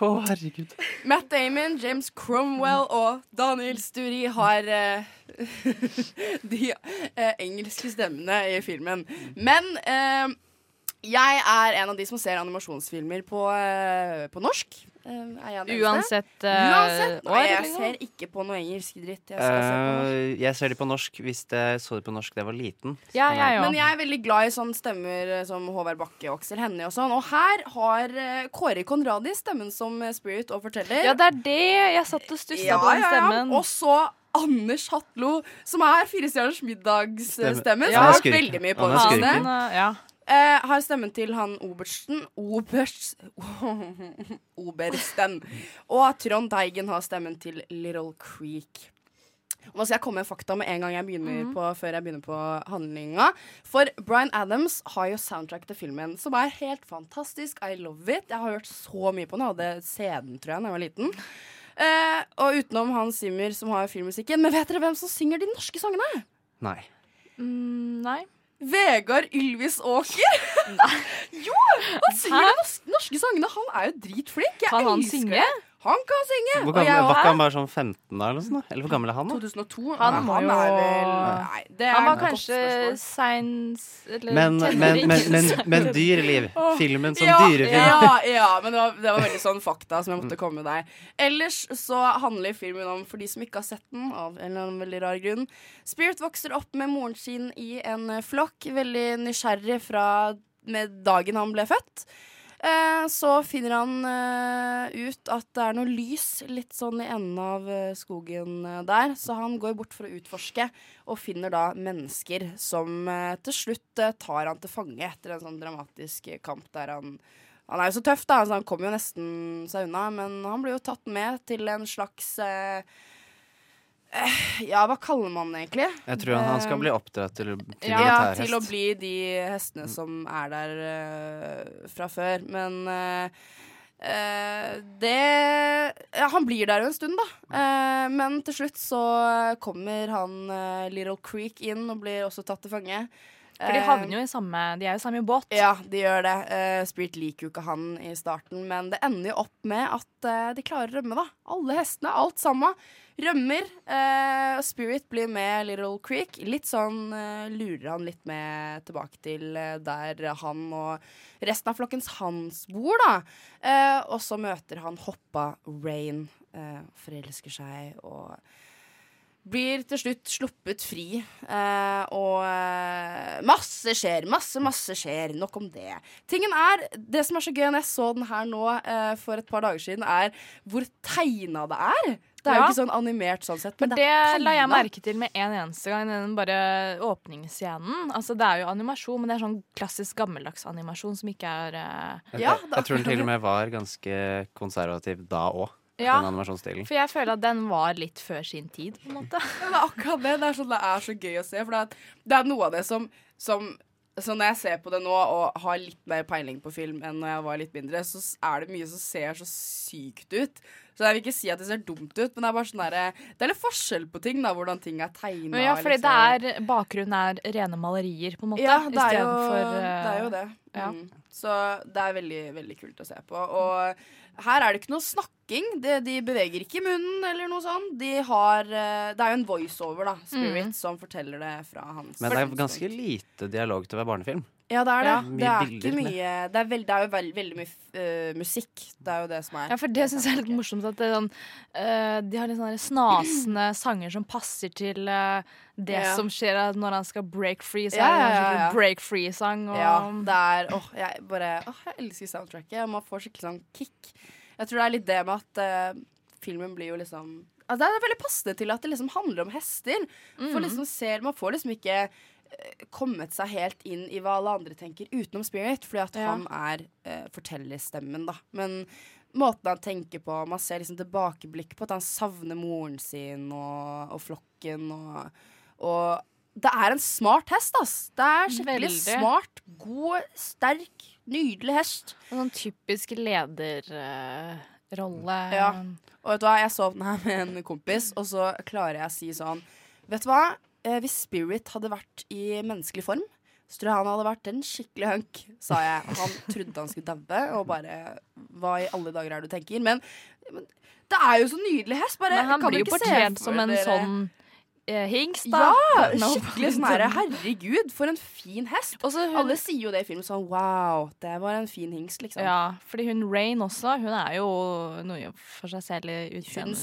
Å, herregud. Matt Damon, James Cromwell og Daniel Sturi har eh, de eh, engelske stemmene i filmen. Men eh, jeg er en av de som ser animasjonsfilmer på, eh, på norsk. Eh, er eneste? Uansett, uh, Uansett. Nei, jeg ser ikke på noe engelsk dritt. Jeg, skal se på. Eh, jeg ser de på norsk hvis jeg så de på norsk da jeg var liten. Ja, Men jeg òg. Men jeg er veldig glad i sånne stemmer eh, som Håvard Bakke og Aksel Hennie og sånn. Og her har Kåre Konradi stemmen som Spirit og forteller. Ja, det er det. Jeg satt og stussa på den stemmen. Og så Anders Hatlo, som er Firestjerners middagsstemmen. Ja, Som har veldig mye på det Eh, har stemmen til han Obersten Oberst, Obersten. Og Trond Teigen har stemmen til Little Creek. Nå skal jeg komme med fakta med en gang jeg begynner på, før jeg begynner på handlinga. For Bryan Adams har jo soundtrack til filmen, som er helt fantastisk. I love it. Jeg har hørt så mye på den. Jeg hadde CD-en, tror jeg, da jeg var liten. Eh, og utenom Hans Zimmer, som har filmmusikken. Men vet dere hvem som synger de norske sangene? Nei. Mm, nei. Vegard Ylvis Åker. jo! Han synger de norske, norske sangene. Han er jo dritflink. Jeg Kan han elsker synge? det. Han kan synge. Hvor Og jeg gammel, og- var ikke han bare sånn 15 da, eller noe sånt? Eller hvor gammel er han? da? 2002. Han Nei, han er vel Nei, det Han var kanskje seins eller Men, men, men, men, men dyreliv. Filmen som ja, dyrefilm. Ja, ja, men det var, det var veldig sånn fakta som jeg måtte komme med deg. Ellers så handler filmen om, for de som ikke har sett den, av en eller annen veldig rar grunn Spirit vokser opp med moren sin i en flokk, veldig nysgjerrig fra med dagen han ble født. Eh, så finner han eh, ut at det er noe lys litt sånn i enden av eh, skogen der, så han går bort for å utforske, og finner da mennesker som til slutt tar han til fange etter en sånn dramatisk kamp der han Han er jo så tøff, da, så han kommer jo nesten seg unna, men han blir jo tatt med til en slags eh, Ja, hva kaller man det egentlig? Jeg tror han, han skal Eh, bli oppdratt til, til ja, militærhest. til å bli de hestene som er der uh, fra før. Men uh, eh, det ja, Han blir der jo en stund, da. Uh, men til slutt så kommer han uh, Little Creek inn og blir også tatt til fange. For de havner jo i samme De er jo i samme båt. Ja, de gjør det. Eh, Spirit liker jo ikke han i starten, men det ender jo opp med at eh, de klarer å rømme, da. Alle hestene, alt sammen, rømmer. Eh, og Spirit blir med Little Creek. Litt sånn eh, lurer han litt med tilbake til eh, der han og resten av flokkens hans bor, da. Og så møter han Hoppa Rain, forelsker seg og blir til slutt sluppet fri. eh, og eh, masse skjer, masse, masse skjer. Nok om det. Tingen er, Det som er så gøy når jeg så den her nå eh, for et par dager siden, er hvor tegna det er. Det er jo ikke sånn animert sånn sett, men Men det det er la jeg merke til med en eneste gang. Den bare åpningsscenen. Altså Det er jo animasjon, men det er sånn klassisk gammeldags animasjon som ikke er uh... Jeg, jeg, jeg tror den til og med var ganske konservativ da òg, Ja. den animasjonsstilen. For jeg føler at den var litt før sin tid, på en måte. Ja, det er akkurat det. Det er, sånn, det er så gøy å se. For det er, det er noe av det som, som Så når jeg ser på det nå og har litt mer peiling på film enn når jeg var litt mindre, så er det mye som ser så sykt ut. Så jeg vil ikke si at det ser dumt ut, men det er bare sånn der, Det er litt forskjell på ting, da, hvordan ting er tegna. Ja, fordi det er Bakgrunnen er rene malerier, på en måte. Ja, det er, jo, istedenfor, uh, det er jo det. ja. Mm. Så det er veldig, veldig kult å se på. Og her er det ikke noe snakking. De, de beveger ikke munnen eller noe sånt. De har eh, Det er jo en voiceover, da, Spirit, Mm. som forteller det fra hans Men det er ganske lite dialog til å være barnefilm. Ja, det er det. Ja, det er bilder ikke mye Det er, veld, det er jo veld, veldig mye uh, musikk. Det er jo det som er Ja, for det syns jeg er litt morsomt. At det er sånn, uh, de har litt sånne snasende sanger som passer til eh, det Ja. som skjer når han skal break free. Så Ja, det ja, en ja, ja. break free-sang. Og, Ja, det er Åh, jeg bare Åh, jeg elsker soundtracket. Man får skikkelig sånn kick. Jeg tror det er litt det med at uh, filmen blir jo liksom altså, Det er veldig passende til at det liksom handler om hester. For Mm. liksom ser, man får liksom ikke eh, kommet seg helt inn i hva alle andre tenker utenom Spirit, fordi at Ja. han er eh, fortellerstemmen, da. Men måten han tenker på Man ser liksom tilbakeblikk på at han savner moren sin og, og flokken og, og det er en smart hest, ass. Det er skikkelig Veldig. smart, god, sterk, nydelig hest. En sånn typisk lederrolle. Ja. Og vet du hva, jeg så den her med en kompis, og så klarer jeg å si sånn Vet du hva, eh, hvis Spirit hadde vært i menneskelig form, så tror jeg han hadde vært en skikkelig hunk, sa jeg. Han trodde han skulle daue, og bare Hva i alle dager er det du tenker? Men, men det er jo så nydelig hest. Bare, Men han blir jo portrett som en dere- sånn eh, hingst, da. Ja! Skikkelig sånn herre Herregud, for en fin hest. Alle sier jo det i filmen sånn Wow, det var en fin hingst, liksom. Ja, fordi hun Rain også, hun er jo noe for seg selv i utseendet.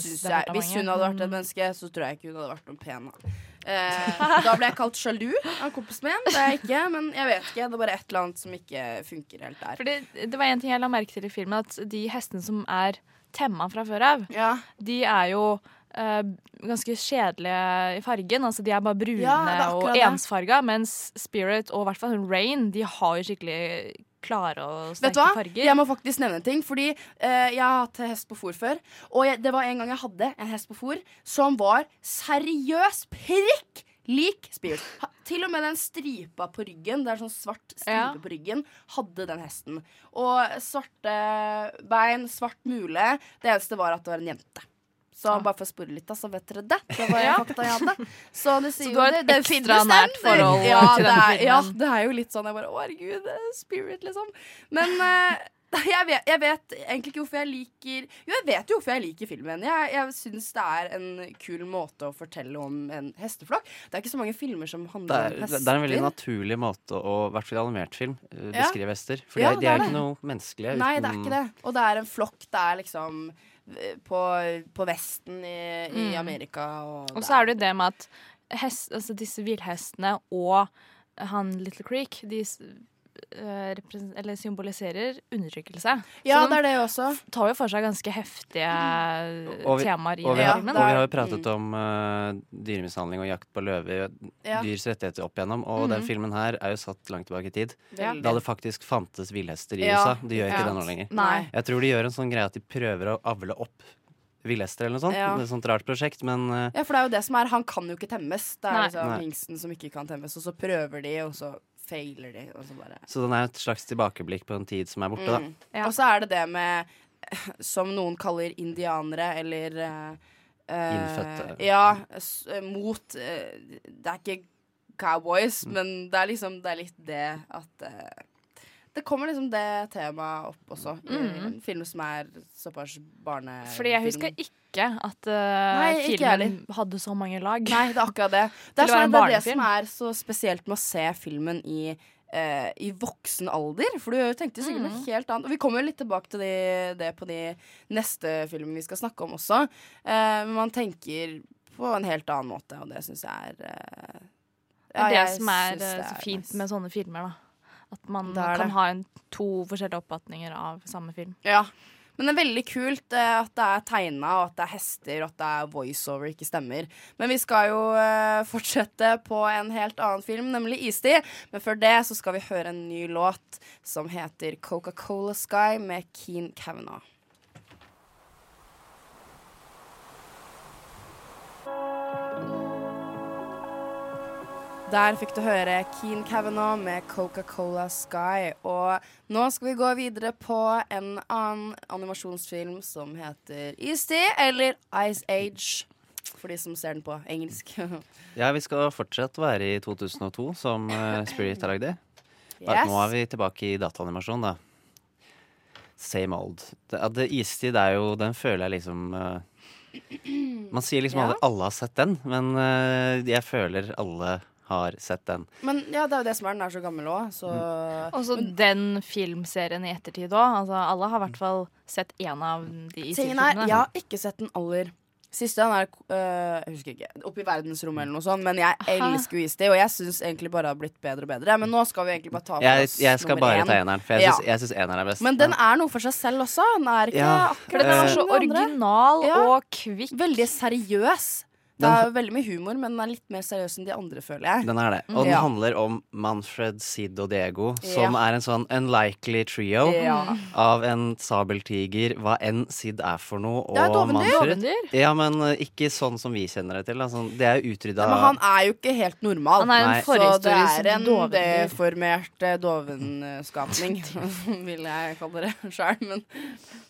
hvis hun hadde vært et menneske, så tror jeg ikke hun hadde vært noe pen. Eh, da ble jeg kalt sjalu av kompisen min. Det er jeg ikke, men jeg vet ikke. Det er bare et eller annet som ikke funker helt der. Fordi det, var en ting jeg la merke til i filmen, at de hestene som er temma fra før av, de er jo eh, ganske kjedelige i fargen. Altså De er bare brune Ja, er og ensfarga, mens Spirit og i hvert fall Rain, de har jo skikkelig klare og Vet du sterke hva? farger. Jeg må faktisk nevne en ting. Fordi eh, jeg har hatt hest på fôr før. Og jeg, det var en gang jeg hadde en hest på fôr som var seriøs prikk lik Spirit. Ha, til og med den stripa på ryggen, det er sånn svart stripe Ja. på ryggen, hadde den hesten. Og svarte bein, svart mule. Det eneste var at det var en jente. Så bare for å spore litt, da, så vet dere det. Det var Ja. fakta jeg hadde. Så du har jo et det, det ekstra nært forhold ja, til det denne er, Ja, det er jo litt sånn jeg bare Å, herregud, er spirit, liksom. Men uh, jeg, vet, jeg vet egentlig ikke hvorfor jeg liker Jo, jeg vet jo hvorfor jeg liker filmen. Jeg, jeg syns det er en kul måte å fortelle om en hesteflokk. Det er ikke så mange filmer som handler er, om det er en veldig naturlig måte å, i hvert fall i animert film, beskrive Ja. hester. For Ja, de det er er ikke noe menneskelige. Nei, det er ikke det. Og det er en flokk. Det er liksom eh, på, på Vesten i, i Mm. Amerika. Og, Og så er det jo det med at hest, altså disse villhestene og han Little Creek de eller symboliserer undertrykkelse. Ja, det er det også. tar jo for seg ganske heftige Og vi, temaer i og vi, har, filmen. og vi har jo pratet om uh, dyremishandling og jakt på løver, Ja. dyrs rettigheter opp igjennom, og den Mhm. filmen her er jo satt langt tilbake i tid. Ja. Da det faktisk fantes villhester i Ja. USA. De gjør ikke Ja. det nå lenger. Nei. Jeg tror de gjør en sånn greie at de prøver å avle opp villhester eller noe sånt. Ja. Det er Et sånt rart prosjekt, men uh, Ja, for det er jo det som er Han kan jo ikke temmes. Det er Nei. liksom hingsten som ikke kan temmes, og så prøver de, og så feiler de, og så bare Så den er et slags tilbakeblikk på en tid som er borte, da. Ja. Og så er det det med Som noen kaller indianere, eller eh, eh, Innfødte. Ja, eh, mot uh, Det er ikke Mm. cowboys, men det er liksom Det er litt det at eh, Det kommer liksom det temaet opp også, i Mm. en film som er såpass barnefilm. Fordi jeg husker ikke at uh, Nei, ikke filmen hadde så mange lag. Nei, det er akkurat det. Det er, sånn, det, er det som er så spesielt med å se filmen i eh, i voksen alder. For du tenkte sikkert noe Mm. helt annet. Og vi kommer litt tilbake til det, det på de neste filmene vi skal snakke om også. Uh, man tenker på en helt annen måte, og det syns jeg er eh, Det er det jeg som er det så er fint nice. med sånne filmer, da. At man kan det. ha en, to forskjellige oppfatninger av samme film. Ja. Men det er veldig kult eh, at det er tegna, og at det er hester, og at det er voiceover, ikke stemmer. Men vi skal jo eh, fortsette på en helt annen film, nemlig Istid. Men før det så skal vi høre en ny låt som heter Coca-Cola Sky med Keen Kavanagh. Der fikk du høre Keen Kavanagh med Coca-Cola Sky. Og nå skal vi gå videre på en annen animasjonsfilm som heter Easty, eller Ice Age. For de som ser den på engelsk. Ja, vi skal fortsatt være i 2002, som eh, Spirit har lagd det. Yes. Nå er vi tilbake i dataanimasjon, da. Same old. Det, det Istid er jo Den føler jeg liksom uh, Man sier liksom Ja. alle, alle har sett den, men uh, jeg føler alle har sett den. Men ja, det er jo det som er, den er så gammel òg, så Og så den filmserien i ettertid òg. Altså, alle har i hvert fall sett én av de tingene. er, filmene. jeg har ikke sett den aller siste. Den er øh, jeg husker ikke, oppe i verdensrommet eller noe sånt. Men jeg Aha. elsker jo Easty, og jeg syns egentlig bare det har blitt bedre og bedre. Men nå skal vi egentlig bare ta for Jeg, oss jeg skal nummer bare én. ta eneren, for jeg Ja. syns, ja. syns eneren er best. Men den er noe for seg selv også. Den er ikke Ja, akkurat Den er så original Ja. og kvikk. Veldig seriøs. Det Den- er veldig mye humor, men den er litt mer seriøs enn de andre, føler jeg. Den er det. Og den Ja. handler om Manfred, Sid og Diego, som Ja. er en sånn unlikely trio Ja. av en sabeltiger, hva enn Sid er for noe, og Det er dovendyr. Manfred. Dovendyr? Ja, men uh, ikke sånn som vi kjenner det til. Altså, det er utrydda Men han er jo ikke helt normal. Han er en forhistorisk Så det er en dovendyr. deformert eh, dovenskapning, vil jeg kalle det sjøl. Men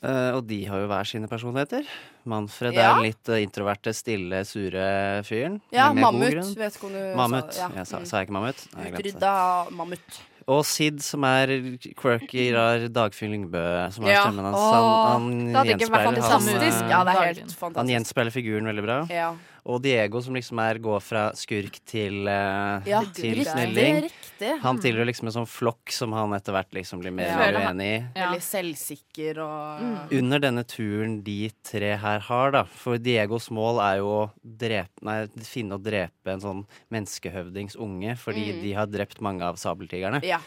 Uh, og de har jo hver sine personligheter. Manfred Ja. er den litt uh, introverte, stille, sure fyren. ja, mammut. Vet ikke om du Mammut. sa det. Jeg sa, sa jeg ikke mammut? Nei. Utrydda mammut. Og Sid, som er quirky, rar Dagfinn Lyngbø, som er Ja. stemmen hans. Han, Han, han gjenspeiler han, Ja, helt han gjenspeiler figuren veldig bra. Ja. Og Diego, som liksom er går fra skurk til, uh, Ja, til riktig, snilling. riktig. Han tilhører liksom en sånn flokk som han etter hvert liksom blir mer Ja. og mer uenig i. Ja. Veldig selvsikker og Under denne turen de tre her har, da For Diegos mål er jo å drepe, nei, finne og drepe en sånn menneskehøvdings unge, fordi Mm. de har drept mange av sabeltigerne. Ja.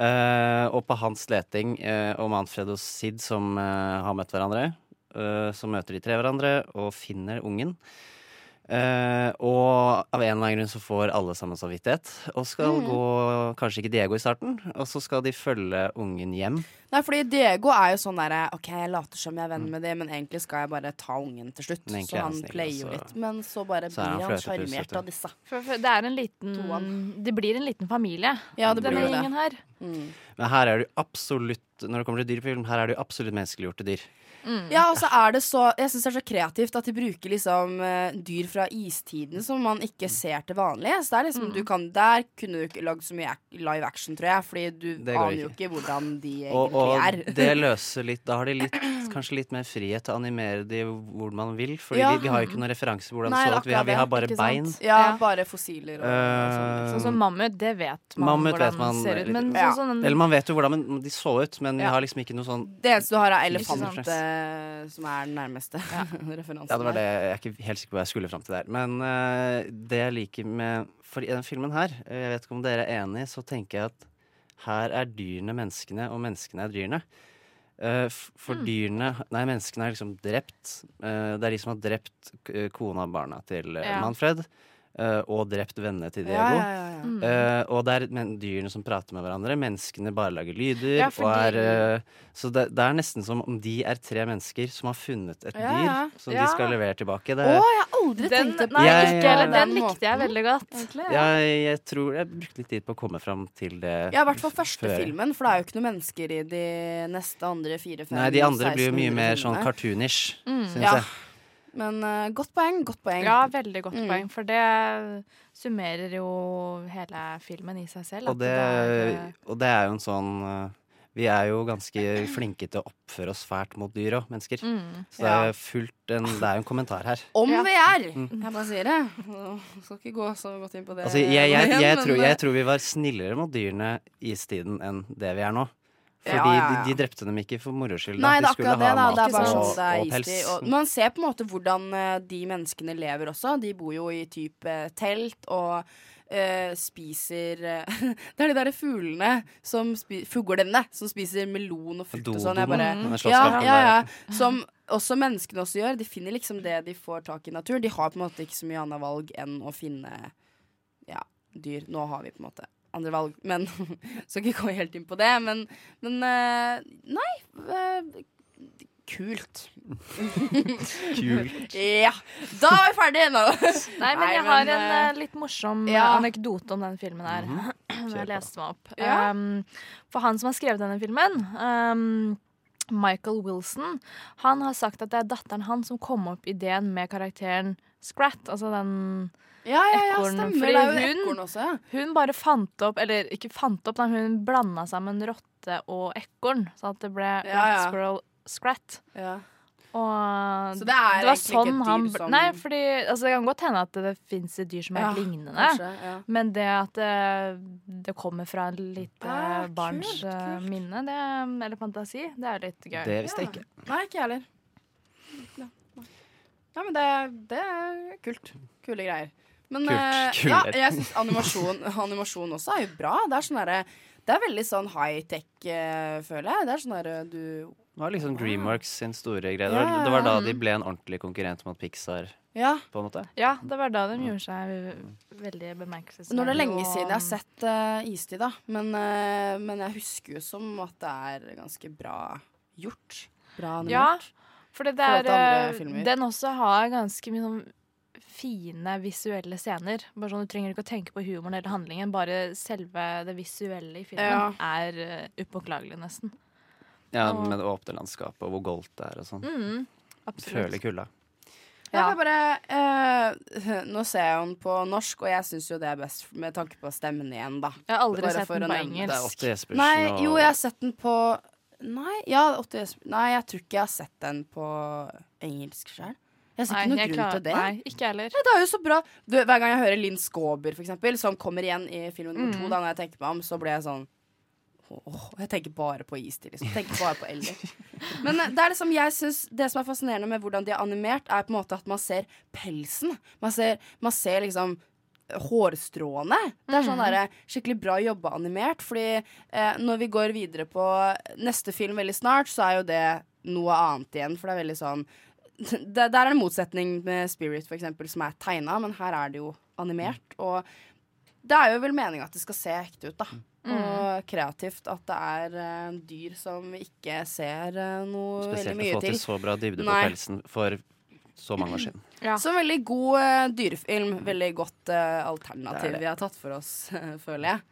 Uh, og på hans leting, uh, og Manfred og Sid som uh, har møtt hverandre, eh, så møter de tre hverandre og finner ungen. Eh, og av en eller annen grunn så får alle sammen samvittighet, og skal mm. gå Kanskje ikke Diego i starten, og så skal de følge ungen hjem. Nei, fordi Diego er jo sånn derre OK, jeg later som jeg er venn med det, men egentlig skal jeg bare ta ungen til slutt. Men Så han player jo så- litt. Men så bare så blir han sjarmert av disse. For, for det er en liten Det blir en liten familie, Ja, det denne blir det. gjengen her. Mm. Men her er det absolutt Når det kommer til dyrefilm, her er det jo absolutt menneskeliggjorte dyr. Ja, og så er det så Jeg syns det er så kreativt at de bruker liksom eh, dyr fra istiden som man ikke ser til vanlig. Så det er liksom, du kan, Der kunne du ikke lagd så mye live action, tror jeg, fordi du aner ikke. jo ikke hvordan de egentlig Og, og er. det løser litt Da har de litt, kanskje litt mer frihet til å animere de hvor man vil. Fordi Ja. vi, vi, har jo ikke noen referanse på hvordan Nei, så ut. Vi har, vi har bare bein. Ja, bare fossiler og, og sånn. Eh, Sånn som mammut, det vet man Mammut hvordan vet man ser ut. Men Men Ja. sånn, sånn Eller man vet jo hvordan de så ut, men vi Ja. har liksom ikke noe sånn Det eneste du har, er sant. elefant, som er den nærmeste referansen. Ja, det var det. Jeg er ikke helt sikker på hva jeg skulle fram til der. Men uh, det jeg liker med For i den filmen her, eh, jeg vet ikke om dere er enig, så tenker jeg at her er dyrene menneskene, og menneskene er dyrene. Uh, for for dyrene Nei, menneskene er liksom drept. Uh, det er de som har drept kona og barna til Ja. Manfred. Eh, og drept vennene til Diego. Ja, ja, ja, ja. Mm. uh, og det er men, dyrene som prater med hverandre. Menneskene bare lager lyder. Ja, og er, uh, så det, det er nesten som om de er tre mennesker som har funnet et Ja, dyr ja. som Ja. de skal levere tilbake. Det, Å, jeg har aldri Den, tenkt på Jeg- ikke. Den den likte jeg veldig godt. egentlig. jeg, jeg tror jeg brukte litt tid på å komme fram til det. Ja, i hvert fall første før. filmen, for det er jo ikke noen mennesker i de neste andre fire, fem, Nei, de andre blir jo mye mer sånn cartoonish, Mm. syns Ja. jeg. Men uh, godt poeng, godt poeng. Ja, veldig godt Mm. poeng, for det summerer jo hele filmen i seg selv. Og at det, er, og det er jo en sånn uh, Vi er jo ganske flinke til å oppføre oss fælt mot dyr og mennesker. mm. Så det er fullt en, det er jo en kommentar her. Om Ja. vi er! Mm. Jeg bare sier det. Jeg Skal ikke gå så godt inn på det. Altså, jeg, jeg, jeg, tror, jeg eh, tror vi var snillere mot dyrene i istiden enn det vi er nå. Fordi Ja, ja, ja. De, de drepte dem ikke for moro skyld. Nei, det er skulle akkurat det. Da. Det er bare sånn det er og pels. Og man ser på en måte hvordan eh, de menneskene lever også. De bor jo i type telt og eh, spiser eh, Det er de derre fuglene som fuglene som spiser melon og frukt og sånn. Jeg bare ja, ja, ja. Som også menneskene også gjør. De finner liksom det de får tak i i naturen. De har på en måte ikke så mye annet valg enn å finne ja, dyr. Nå har vi på en måte andre valg, men skal ikke gå helt inn på det. Men, men eh, nei. eh, kult. Kult. ja. Da er vi ferdige nå. Nei, men jeg har en eh, litt morsom ja. anekdote om den filmen her. Mm -hmm. Jeg leste meg opp. Ja. Um, for han som har skrevet denne filmen, um, Michael Wilson, han har sagt at det er datteren hans som kom opp ideen med karakteren Scrat. Altså den Ja, ja, ja, stemmer. Fordi Det er jo hun- ekorn også, ja. Hun bare fant opp, eller ikke fant opp, men hun blanda sammen rotte og ekorn. Så at det ble Ja, ja. Squirrel Scrat. Ja. Og Så det er var egentlig ikke et dyr bl- som- Nei, fordi altså, det kan godt hende at det fins et dyr som er Ja, lignende. kanskje, ja. Men det at det, det kommer fra et lite ja, barns kult, kult. minne, det, eller fantasi, det er litt gøy. Det visste jeg ikke. Nei, ikke jeg heller. Ja, ja men det, det er kult. Kule greier. Men Kult, eh, kule ja, jeg syns animasjon, animasjon også er jo bra. Det er sånn derre Det er veldig sånn high-tech, eh, føler jeg. Det er sånn derre du Det var liksom Dreamworks sin store greie. Det Ja, var, det var da de ble en ordentlig konkurrent mot Pixar, Ja. på en måte. Ja, det var da de gjorde seg veldig bemerkelsesverdige. Nå er det lenge siden jeg har sett uh, Istid, da. Men, uh, men jeg husker jo som at det er ganske bra gjort. Bra Ja, for det der, den også har ganske mye sånn fine visuelle scener. Bare sånn, Du trenger ikke å tenke på humoren eller handlingen, bare selve det visuelle i filmen Ja. er uh, upåklagelig, nesten. Ja, Og- Med det åpne landskapet og hvor goldt det er og sånn. Mm. Føler kulda. Ja. Jeg bare, uh, nå ser jeg den på norsk, og jeg syns jo det er best med tanke på stemmen igjen, da. Jeg har aldri Bare sett den på engelsk. Det er Nei, og jo, jeg har sett den på Nei, ja, Nei, jeg tror ikke jeg har sett den på engelsk sjøl. Jeg ser Nei, ikke noen grunn klar- til det. Nei, ikke heller. Ja, det er jo så bra. Du, hver gang jeg hører Linn Skåber, for eksempel, som kommer igjen i film nummer to, Mm. da når jeg tenker meg om, så blir jeg sånn Åh, jeg tenker bare på istid, liksom. Jeg tenker bare på Ellie. Men eh, det er liksom, jeg synes, det som er fascinerende med hvordan de er animert, er på en måte at man ser pelsen. Man ser, man ser liksom hårstråene. Det er sånn Mhm. der, skikkelig bra jobba animert. Fordi eh, når vi går videre på neste film veldig snart, så er jo det noe annet igjen. For det er veldig sånn det, Der er det en motsetning med Spirit, for eksempel, som er tegna, men her er det jo animert. Og det er jo vel meninga at det skal se ekte ut, da. Og kreativt. At det er uh, dyr som vi ikke ser uh, noe veldig Spesielt å få til til. så bra dybde på Nei. pelsen for så mange år siden. Så veldig god uh, dyrefilm. Veldig godt alternativ Det det. vi har tatt for oss, føler jeg.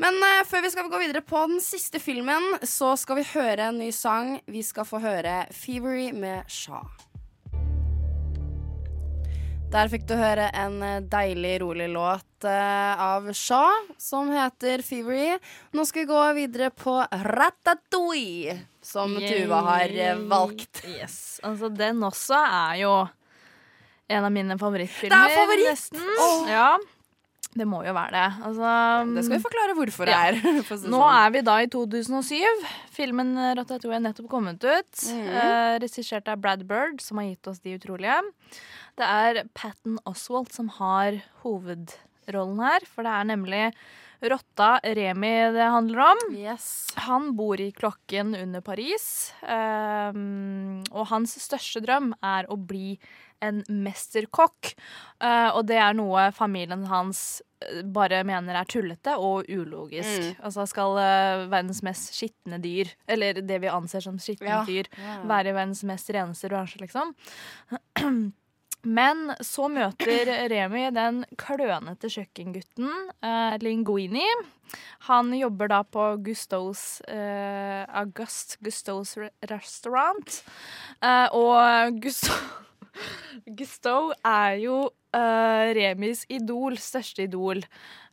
Men uh, før vi skal gå videre på den siste filmen, så skal vi høre en ny sang. Vi skal få høre 'Fevery' med Shah. Der fikk du høre en eh, deilig, rolig låt uh, av Shah som heter 'Fevery'. Nå skal vi gå videre på 'Ratatouille', som Tuva har uh, valgt. Yes. Altså, den også er jo en av mine favorittfilmer. Det er favoritt! Nesten. Åh. Ja. Det må jo være det. Altså, Det skal vi forklare hvorfor det Ja. er. Nå er vi da i 2007. Filmen Ratatouille er nettopp kommet ut. Mm. Eh, Regissert av Brad Bird, som har gitt oss De utrolige. Det er Patton Oswalt som har hovedrollen her, for det er nemlig rotta Remi det handler om. Han bor i klokken under Paris, ehm, og hans største drøm er å bli en mesterkokk. Eh, og det er noe familien hans eh, bare mener er tullete og ulogisk. Mm. Altså skal eh, verdens mest skitne dyr, eller det vi anser som skitne Ja. dyr, være verdens mest reneste bransje, liksom. Men så møter Remi den klønete kjøkkengutten eh, Linguini. Han jobber da på Gustows eh, August Gustows restaurant. Eh, og Gusto Gustow er jo uh, Remis idol, største idol.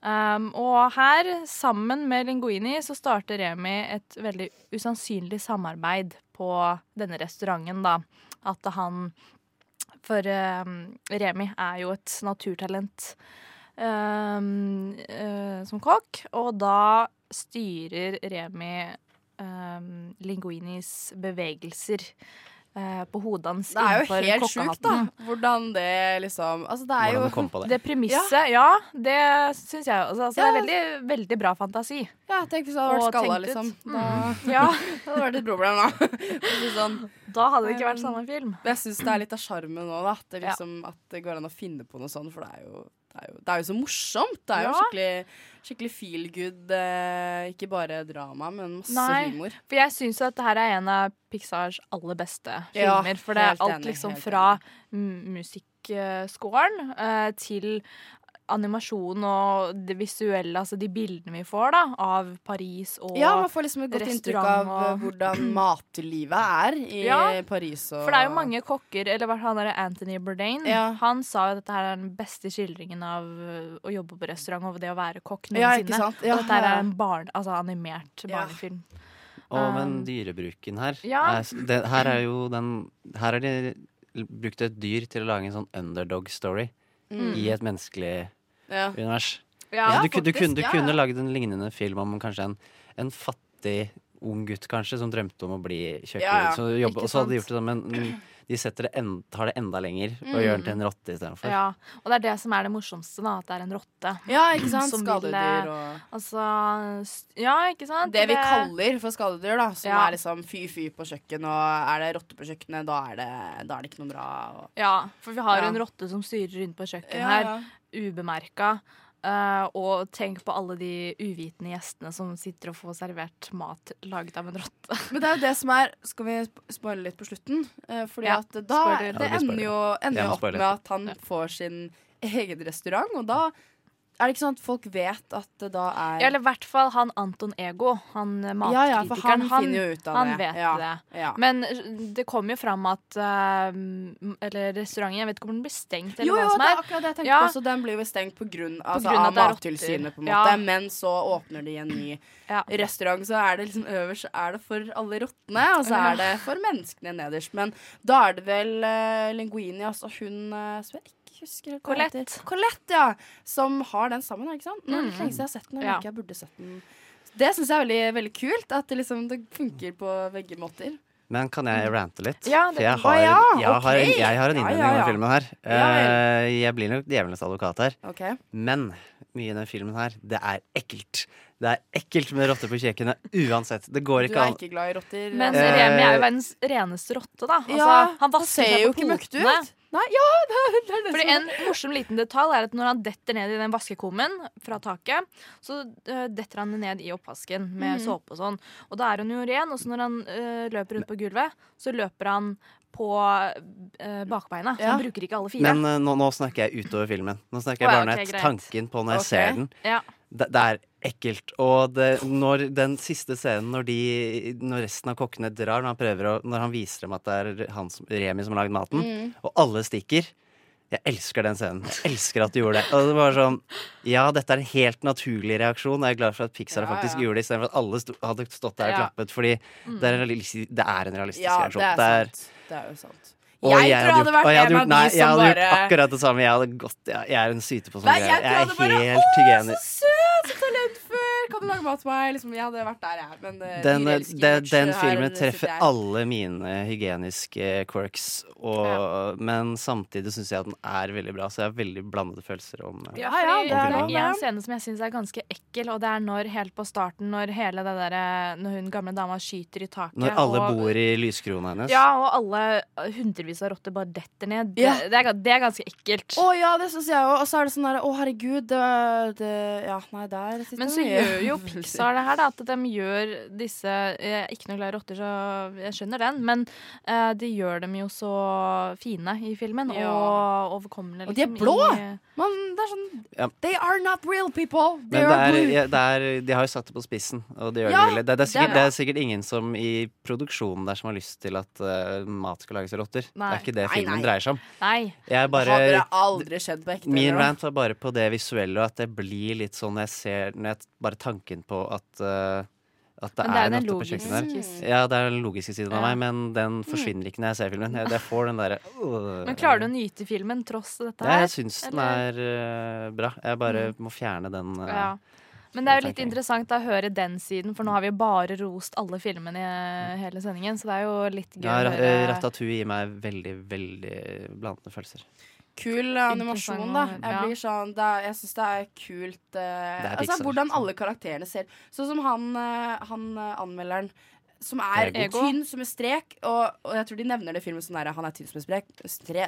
Um, og her, sammen med Linguini, så starter Remi et veldig usannsynlig samarbeid på denne restauranten, da. At han For um, Remi er jo et naturtalent um, uh, som kokk, og da styrer Remi um, Linguinis bevegelser på hodet hans Det er jo helt sjukt, da. Hvordan det liksom Altså, det er Hvordan jo kom på det. Det premisset, ja. det syns jeg altså, ja. Det er veldig, veldig bra fantasi. Ja, tenk hvis du hadde vært skalla, liksom. Mm. Da, Ja. det hadde vært et problem, da. Sånn. Da hadde det ikke vært samme film. Men jeg syns det er litt av sjarmen nå, da. At det, liksom, at det går an å finne på noe sånt, for det er jo, er jo, det er jo så morsomt. Det er jo Ja. skikkelig, skikkelig feel good. Eh, ikke bare drama, men masse Nei, humor. for jeg syns at det her er en av Pixars aller beste Ja, filmer. for det er alt enig, liksom fra musikkskåren musikkscoren eh, til animasjon og det visuelle, altså de bildene vi får da, av Paris og restaurant. Ja, man får liksom et godt inntrykk av eh, og- hvordan matlivet er i Ja, Paris. Og For det er jo mange kokker, eller han der Anthony Bourdain, Ja. han sa jo at dette her er den beste skildringen av øh, å jobbe på restaurant og det å være kokk Ja, noensinne. Ja, og dette her er en barn, altså animert Ja. barnefilm. Og men Um, dyrebruken her ja. er, det, Her er jo den Her har de brukt et dyr til å lage en sånn underdog-story Mm. i et menneskelig. Univers. Ja, Altså, du, du, kunne, du kunne ja. lagd en lignende film om kanskje en, en fattig ung gutt kanskje som drømte om å bli kjøkken. Og så hadde de gjort det sånn, men de setter det en, tar det enda lenger og Mm. gjør den til en rotte istedenfor. Ja, og det er det som er det morsomste, da, at det er en rotte. Ja, ikke sant? Som Skadedyr og Altså Ja, ikke sant? Det vi kaller for skadedyr, da. Som Ja. er liksom fy-fy på kjøkken, og er det rotte på kjøkkenet, da er det, da er det ikke noe bra. Og... Ja, for vi har Ja. en rotte som styrer rundt på kjøkkenet Ja, her. Ubemerka. Uh, og tenk på alle de uvitende gjestene som sitter og får servert mat laget av en rotte. Men det er jo det som er Skal vi sp- spoile litt på slutten? Uh, fordi Ja, at da spoiler. Det Ja, ender jo, ender jo opp med at han får sin egen restaurant, og da er det ikke sånn at folk vet at det da er Ja, eller i hvert fall han Anton Ego, han matkritikeren. Ja, ja, for han finner jo ut av han det. vet Ja, det. ja. Men eh, det kommer jo fram at uh, Eller restauranten, jeg vet ikke om den blir stengt, eller Jo, jo, er. Jo, det er akkurat det jeg tenkte Ja. på. Så den blir jo stengt på grunn, altså, grunn av er. Mattilsynet, på en måte. Men så åpner de en ny restaurant, så er det liksom øverst er det for alle rottene, og så er det for menneskene nederst. Men da er det vel uh, Linguini, altså hun uh, som jeg ikke husker helt hva Colette. heter. Colette, ja. Som har den sammen, ikke sant? Nå er det Mm. lenge siden jeg har sett den, Jeg, Ja. ikke jeg burde sett den. Det syns jeg er veldig, veldig kult, at det liksom det funker på begge måter. Men kan jeg rante litt? Ja, det For jeg har, ja, jeg, har, jeg har en innvending ja, ja. om filmen her. Uh. Eh, jeg blir nok djevelens advokat her. Okay. Men mye i den filmen her, det er ekkelt. Det er ekkelt med rotter på kjøkkenet uansett. Det går Du ikke er an. ikke glad i rotter? Men Eh, Remi er jo verdens reneste rotte, da. Altså, ja, han vasker seg på potene. Nei, ja, det er, det Fordi som En morsom liten detalj er at når han detter ned i den vaskekummen fra taket, så uh, detter han ned i oppvasken med mm. såpe og sånn. Og da er hun jo ren, og så når han uh, løper rundt på gulvet, så løper han på uh, bakbeina. Så Ja. han bruker ikke alle fire. Men uh, nå, nå snakker jeg utover filmen. Nå snakker jeg Å bare når ok, jeg greit. tanken på når jeg okay. ser den. ja. Det, det er ekkelt. Og det, når den siste scenen, når, de, når resten av kokkene drar, når han, prøver å, når han viser dem at det er han som, Remi som har lagd maten, Mm. og alle stikker Jeg elsker den scenen. Jeg elsker at du gjorde det. Og det var sånn Ja, dette er en helt naturlig reaksjon. Jeg er glad for at Pixar Ja, faktisk ja. gjorde det, istedenfor at alle sto, hadde stått der og klappet. Fordi det, er en, det er en realistisk Ja, reaksjon. det er sant. Det er jo sant. og Jeg tror jeg hadde vært jeg en av de nei, bare jeg hadde gjort akkurat det samme. Jeg hadde gått Jeg, jeg er en syte på sånn greier. jeg Jeg jeg er helt hygienisk. Talentfull! Kan du lage mat til meg? Liksom, jeg hadde vært der, jeg. Men uh, Den, dyrelsker den, den filmen sitter treffer jeg. alle mine hygieniske quirks, og, men samtidig syns jeg at den er veldig bra, så jeg har veldig blandede følelser om eh, Ja, Ja, ja, det er er en scene som jeg syns er ganske ekkel, og det er når helt på starten, når hele det derre Når hun gamle dama skyter i taket Når alle og, bor i lyskrona hennes. Ja, og alle hundrevis av rotter bare detter ned. Det, Ja. det, er, det er ganske ekkelt. Å ja, det syns jeg òg. Og så er det sånn derre Å, herregud, det, det Ja, nei, der sitter Men så mye gjør jo Pixar det her, da. At de gjør disse Jeg er ikke noe glad i rotter, så jeg skjønner den. Men uh, de gjør dem jo så fine i filmen, Ja. og overkommelige. Og de er liksom, blå! i- Man, det er sånn Ja. They are not real people! They Men det er, ja, det er, de har jo satt det på spissen, og det gjør Ja, det vel. Det, det, er det er sikkert, det, er sikkert ingen som i produksjonen der som har lyst til at uh, mat skal lages av rotter. Nei. Det er ikke det filmen nei. dreier seg om. Nei. Jeg bare, Hadde det aldri skjedd på ekte? min rant var bare på det visuelle, og at det blir litt sånn når jeg ser når jeg, Bare tanken på at, eh, at det det er den rotter på kjøkkenet Ja, det er den logiske siden av meg, men den forsvinner ikke når jeg ser filmen. Jeg, jeg får den der, øh, Men klarer du å nyte filmen tross dette Ja, her? jeg syns den er uh, bra. Jeg bare må fjerne den Uh, Ja. Men det er jo litt interessant å høre den siden, for nå har vi jo bare rost alle filmene i hele sendingen, så det er jo litt gøy Ja, å høre. Ratatouille gir meg veldig, veldig blandede følelser. Kul animasjon, da. Jeg ja. blir sånn det er, Jeg syns det er kult eh, er Altså Pixar, Hvordan alle karakterene ser Sånn som han, uh, han eh, anmelderen som er Ego. tynn som en strek. Og, og jeg tror de nevner det i filmen sånn der Han er tynn som en strek. Stre,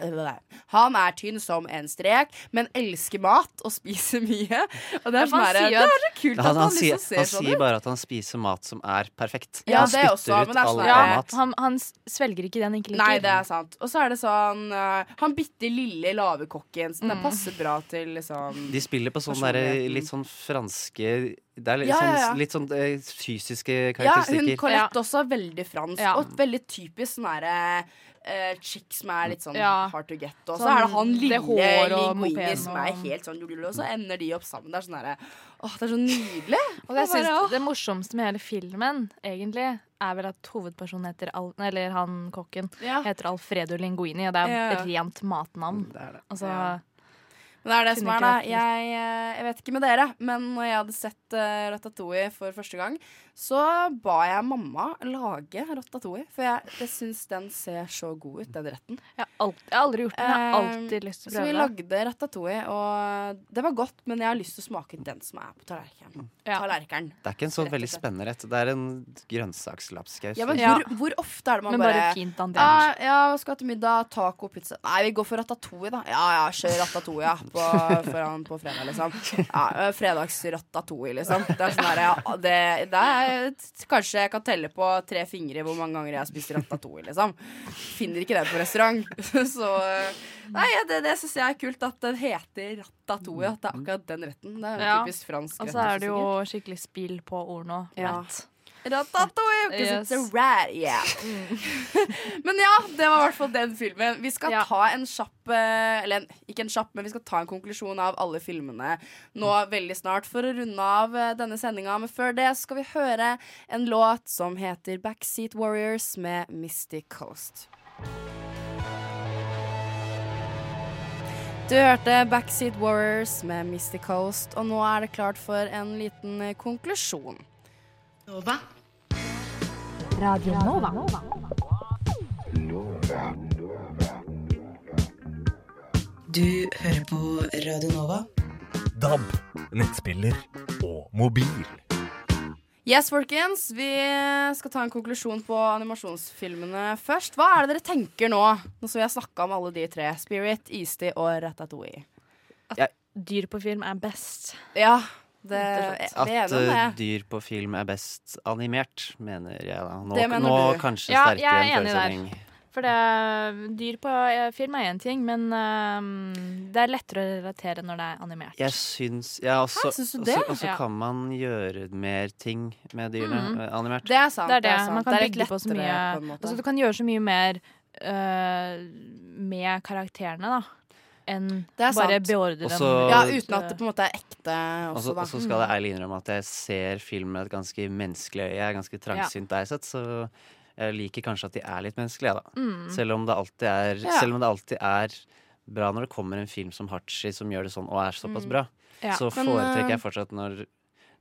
han er tynn som en strek, men elsker mat og spiser mye. Og det er, sånn han der, det er så kult Ja, at han, han, han, sier, liksom ser han sånn sier bare at han spiser mat som er perfekt. Ja, han spytter også, ut all sånn Ja, mat. han, han svelger ikke det han ikke liker. Nei, det er sant. Og så er det sånn uh, Han bitte lille lavekokken. Så den Mm. passer bra til liksom De spiller på sånn derre litt sånn franske Det er litt Ja, sånn, ja, ja. litt sånn eh, fysiske Ja, hun karakteristikker. Colette også er veldig fransk. Ja. Og veldig typisk sånn derre uh, chick som er litt sånn Ja. hard to get. Og så Sånn, er det han lille hår linguini som er helt sånn lulul, Og så ender de opp sammen. Det er sånn derre Åh, det er så nydelig. Og jeg Det jeg synes. Det morsomste med hele filmen egentlig er vel at hovedpersonen heter Al Eller han kokken Ja. heter Alfredo Linguini, og det er Ja. et rent matnavn. Det er det. Altså, Ja. Men det er det som er, da. Jeg, eh, jeg vet ikke med dere, men når jeg hadde sett uh, Ratatouille for første gang, så ba jeg mamma lage ratatouille. For jeg, jeg syns den ser så god ut, den retten. jeg, har alt, jeg har aldri gjort den. jeg har Eh, alltid lyst til å Så vi lagde ratatouille, og det var godt, men jeg har lyst til å smake den som er på tallerkenen. Ja. Tallerkenen. Det er ikke en sånn veldig spennende rett. Det er en grønnsakslapskaus. Ja, men Ja. hvor, hvor ofte er det man Men bare, bare fint ah, Ja, hva skal til middag, taco, pizza Nei, vi går for ratatouille, da. Ja ja, kjør ratatouille ja, på, foran, på fredag, liksom. Ja, Fredagsratatouille, liksom. Det er sånn der, ja, det, det er Kanskje jeg kan telle på tre fingre hvor mange ganger jeg har spist ratatouille, liksom. Finner ikke det på restaurant. Så Nei, det, det syns jeg er kult, at den heter ratatouille. At det er akkurat den retten. Det er jo typisk fransk Og så så er det jo skikkelig spill på ord nå. Ja. Rat. Yes. rat, yeah. men ja, det var i hvert fall den filmen. Vi skal Ja. ta en kjapp eh, Eller en- ikke en kjapp, men vi skal ta en konklusjon av alle filmene nå veldig snart for å runde av eh, denne sendinga. Men før det skal vi høre en låt som heter Backseat Warriors med Mystic Coast. Du hørte Backseat Warriors med Mystic Coast, og nå er det klart for en liten eh, Nova. Du hører på Radio Nova. DAB, nettspiller og mobil. Yes, folkens. Vi skal ta en konklusjon på animasjonsfilmene først. Hva er det dere tenker nå, nå som vi har snakka om alle de tre? Spirit, Easty og Ratatouille. At Dyr på film er best. Ja, det og er At dyr på film er best animert, mener jeg da. Nå, nå kanskje Ja, sterkere er enn enig der. For det, dyr på film er én ting, men uh, det er lettere å relatere når det er animert. Jeg syns ja, også, Hæ, syns du også- det? også Ja. kan man gjøre mer ting med dyrene mm. animert. Det er sant. Det er det. sant. Man kan er bygge på så mye på altså, Du kan gjøre så mye mer uh, med karakterene, da. Enn bare sant. beordre dem. Også- ja, uten at det på en måte er ekte Og også, så og så skal det ærlig innrømme at jeg ser film med et ganske menneskelig øye. Jeg er ganske trangsynt der sett, så jeg liker kanskje at de er litt menneskelige, da. Mm. Selv om det alltid er Ja. Selv om det alltid er bra når det kommer en film som Hachi som gjør det sånn og er såpass Mm. bra, Ja. så foretrekker eh, jeg fortsatt når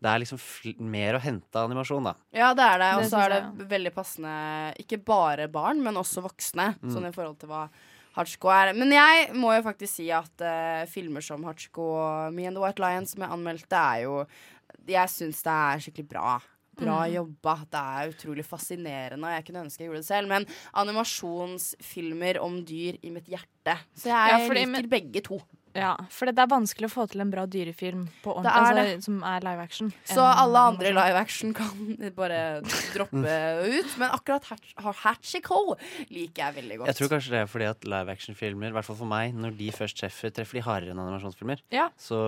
det er liksom fl mer å hente av animasjon, da. Ja, det er det. Og så er det veldig passende ikke bare barn, men også voksne. Mm. Sånn i forhold til hva Hachiko er. Men jeg må jo faktisk si at uh, filmer som Hachiko og Me and the White Lion, som jeg anmeldte, er jo Jeg syns det er skikkelig bra. Bra Mm. jobba. Det er utrolig fascinerende, jeg kunne ønske jeg gjorde det selv. Men animasjonsfilmer om dyr i mitt hjerte. Så jeg Ja, fordi- liker men- begge to. Ja, for det er vanskelig å få til en bra dyrefilm på ordentlig, Det er altså, det. som er live action. Så alle andre live action kan bare droppe ut. Men akkurat Hatch- Hatchico liker jeg veldig godt. Jeg tror kanskje det er fordi at live action-filmer, i hvert fall for meg, når de først treffer, treffer de hardere enn animasjonsfilmer. Ja. Så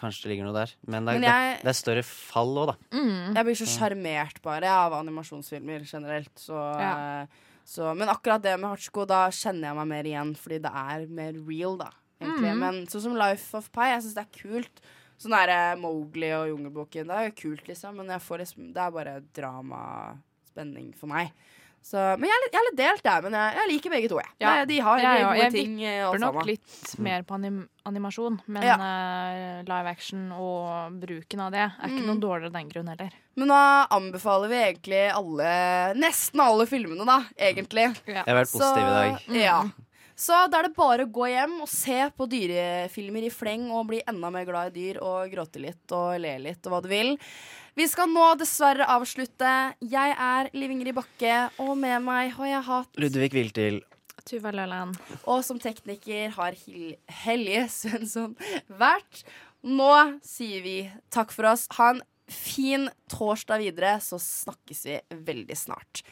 kanskje det ligger noe der. Men det er, Men jeg- det, det er større fall òg, da. Mm. Jeg blir så sjarmert bare av animasjonsfilmer generelt. Så, Ja. så, men akkurat det med Hachiko, da kjenner jeg meg mer igjen, fordi det er mer real, da. Egentlig. Mm. Men sånn som Life of Pi, jeg syns det er kult. Sånn derre Mowgli og Jungelboken, det er jo kult, liksom, men jeg får liksom, det er bare drama, spenning for meg. Så, men jeg er, litt, jeg er litt delt der, men jeg, jeg liker begge to, jeg. Ja, De har ja, gode jeg ting, Jeg vipper nok sammen. litt mer på anim animasjon, men Ja. uh, live action og bruken av det er ikke Mm. noe dårligere av den grunn heller. Men da anbefaler vi egentlig alle Nesten alle filmene, da, egentlig. Ja. Jeg har vært positiv i dag. Ja. Så da er det bare å gå hjem og se på dyrefilmer i fleng og bli enda mer glad i dyr og gråte litt og le litt og hva du vil. Vi skal nå dessverre avslutte. Jeg er Liv Ingrid Bakke, og med meg har jeg hatt Ludvig Viltil. Tuva Løland. Og som tekniker har Hil Helje Svensson vært. Nå sier vi takk for oss. Ha en fin torsdag videre, så snakkes vi veldig snart.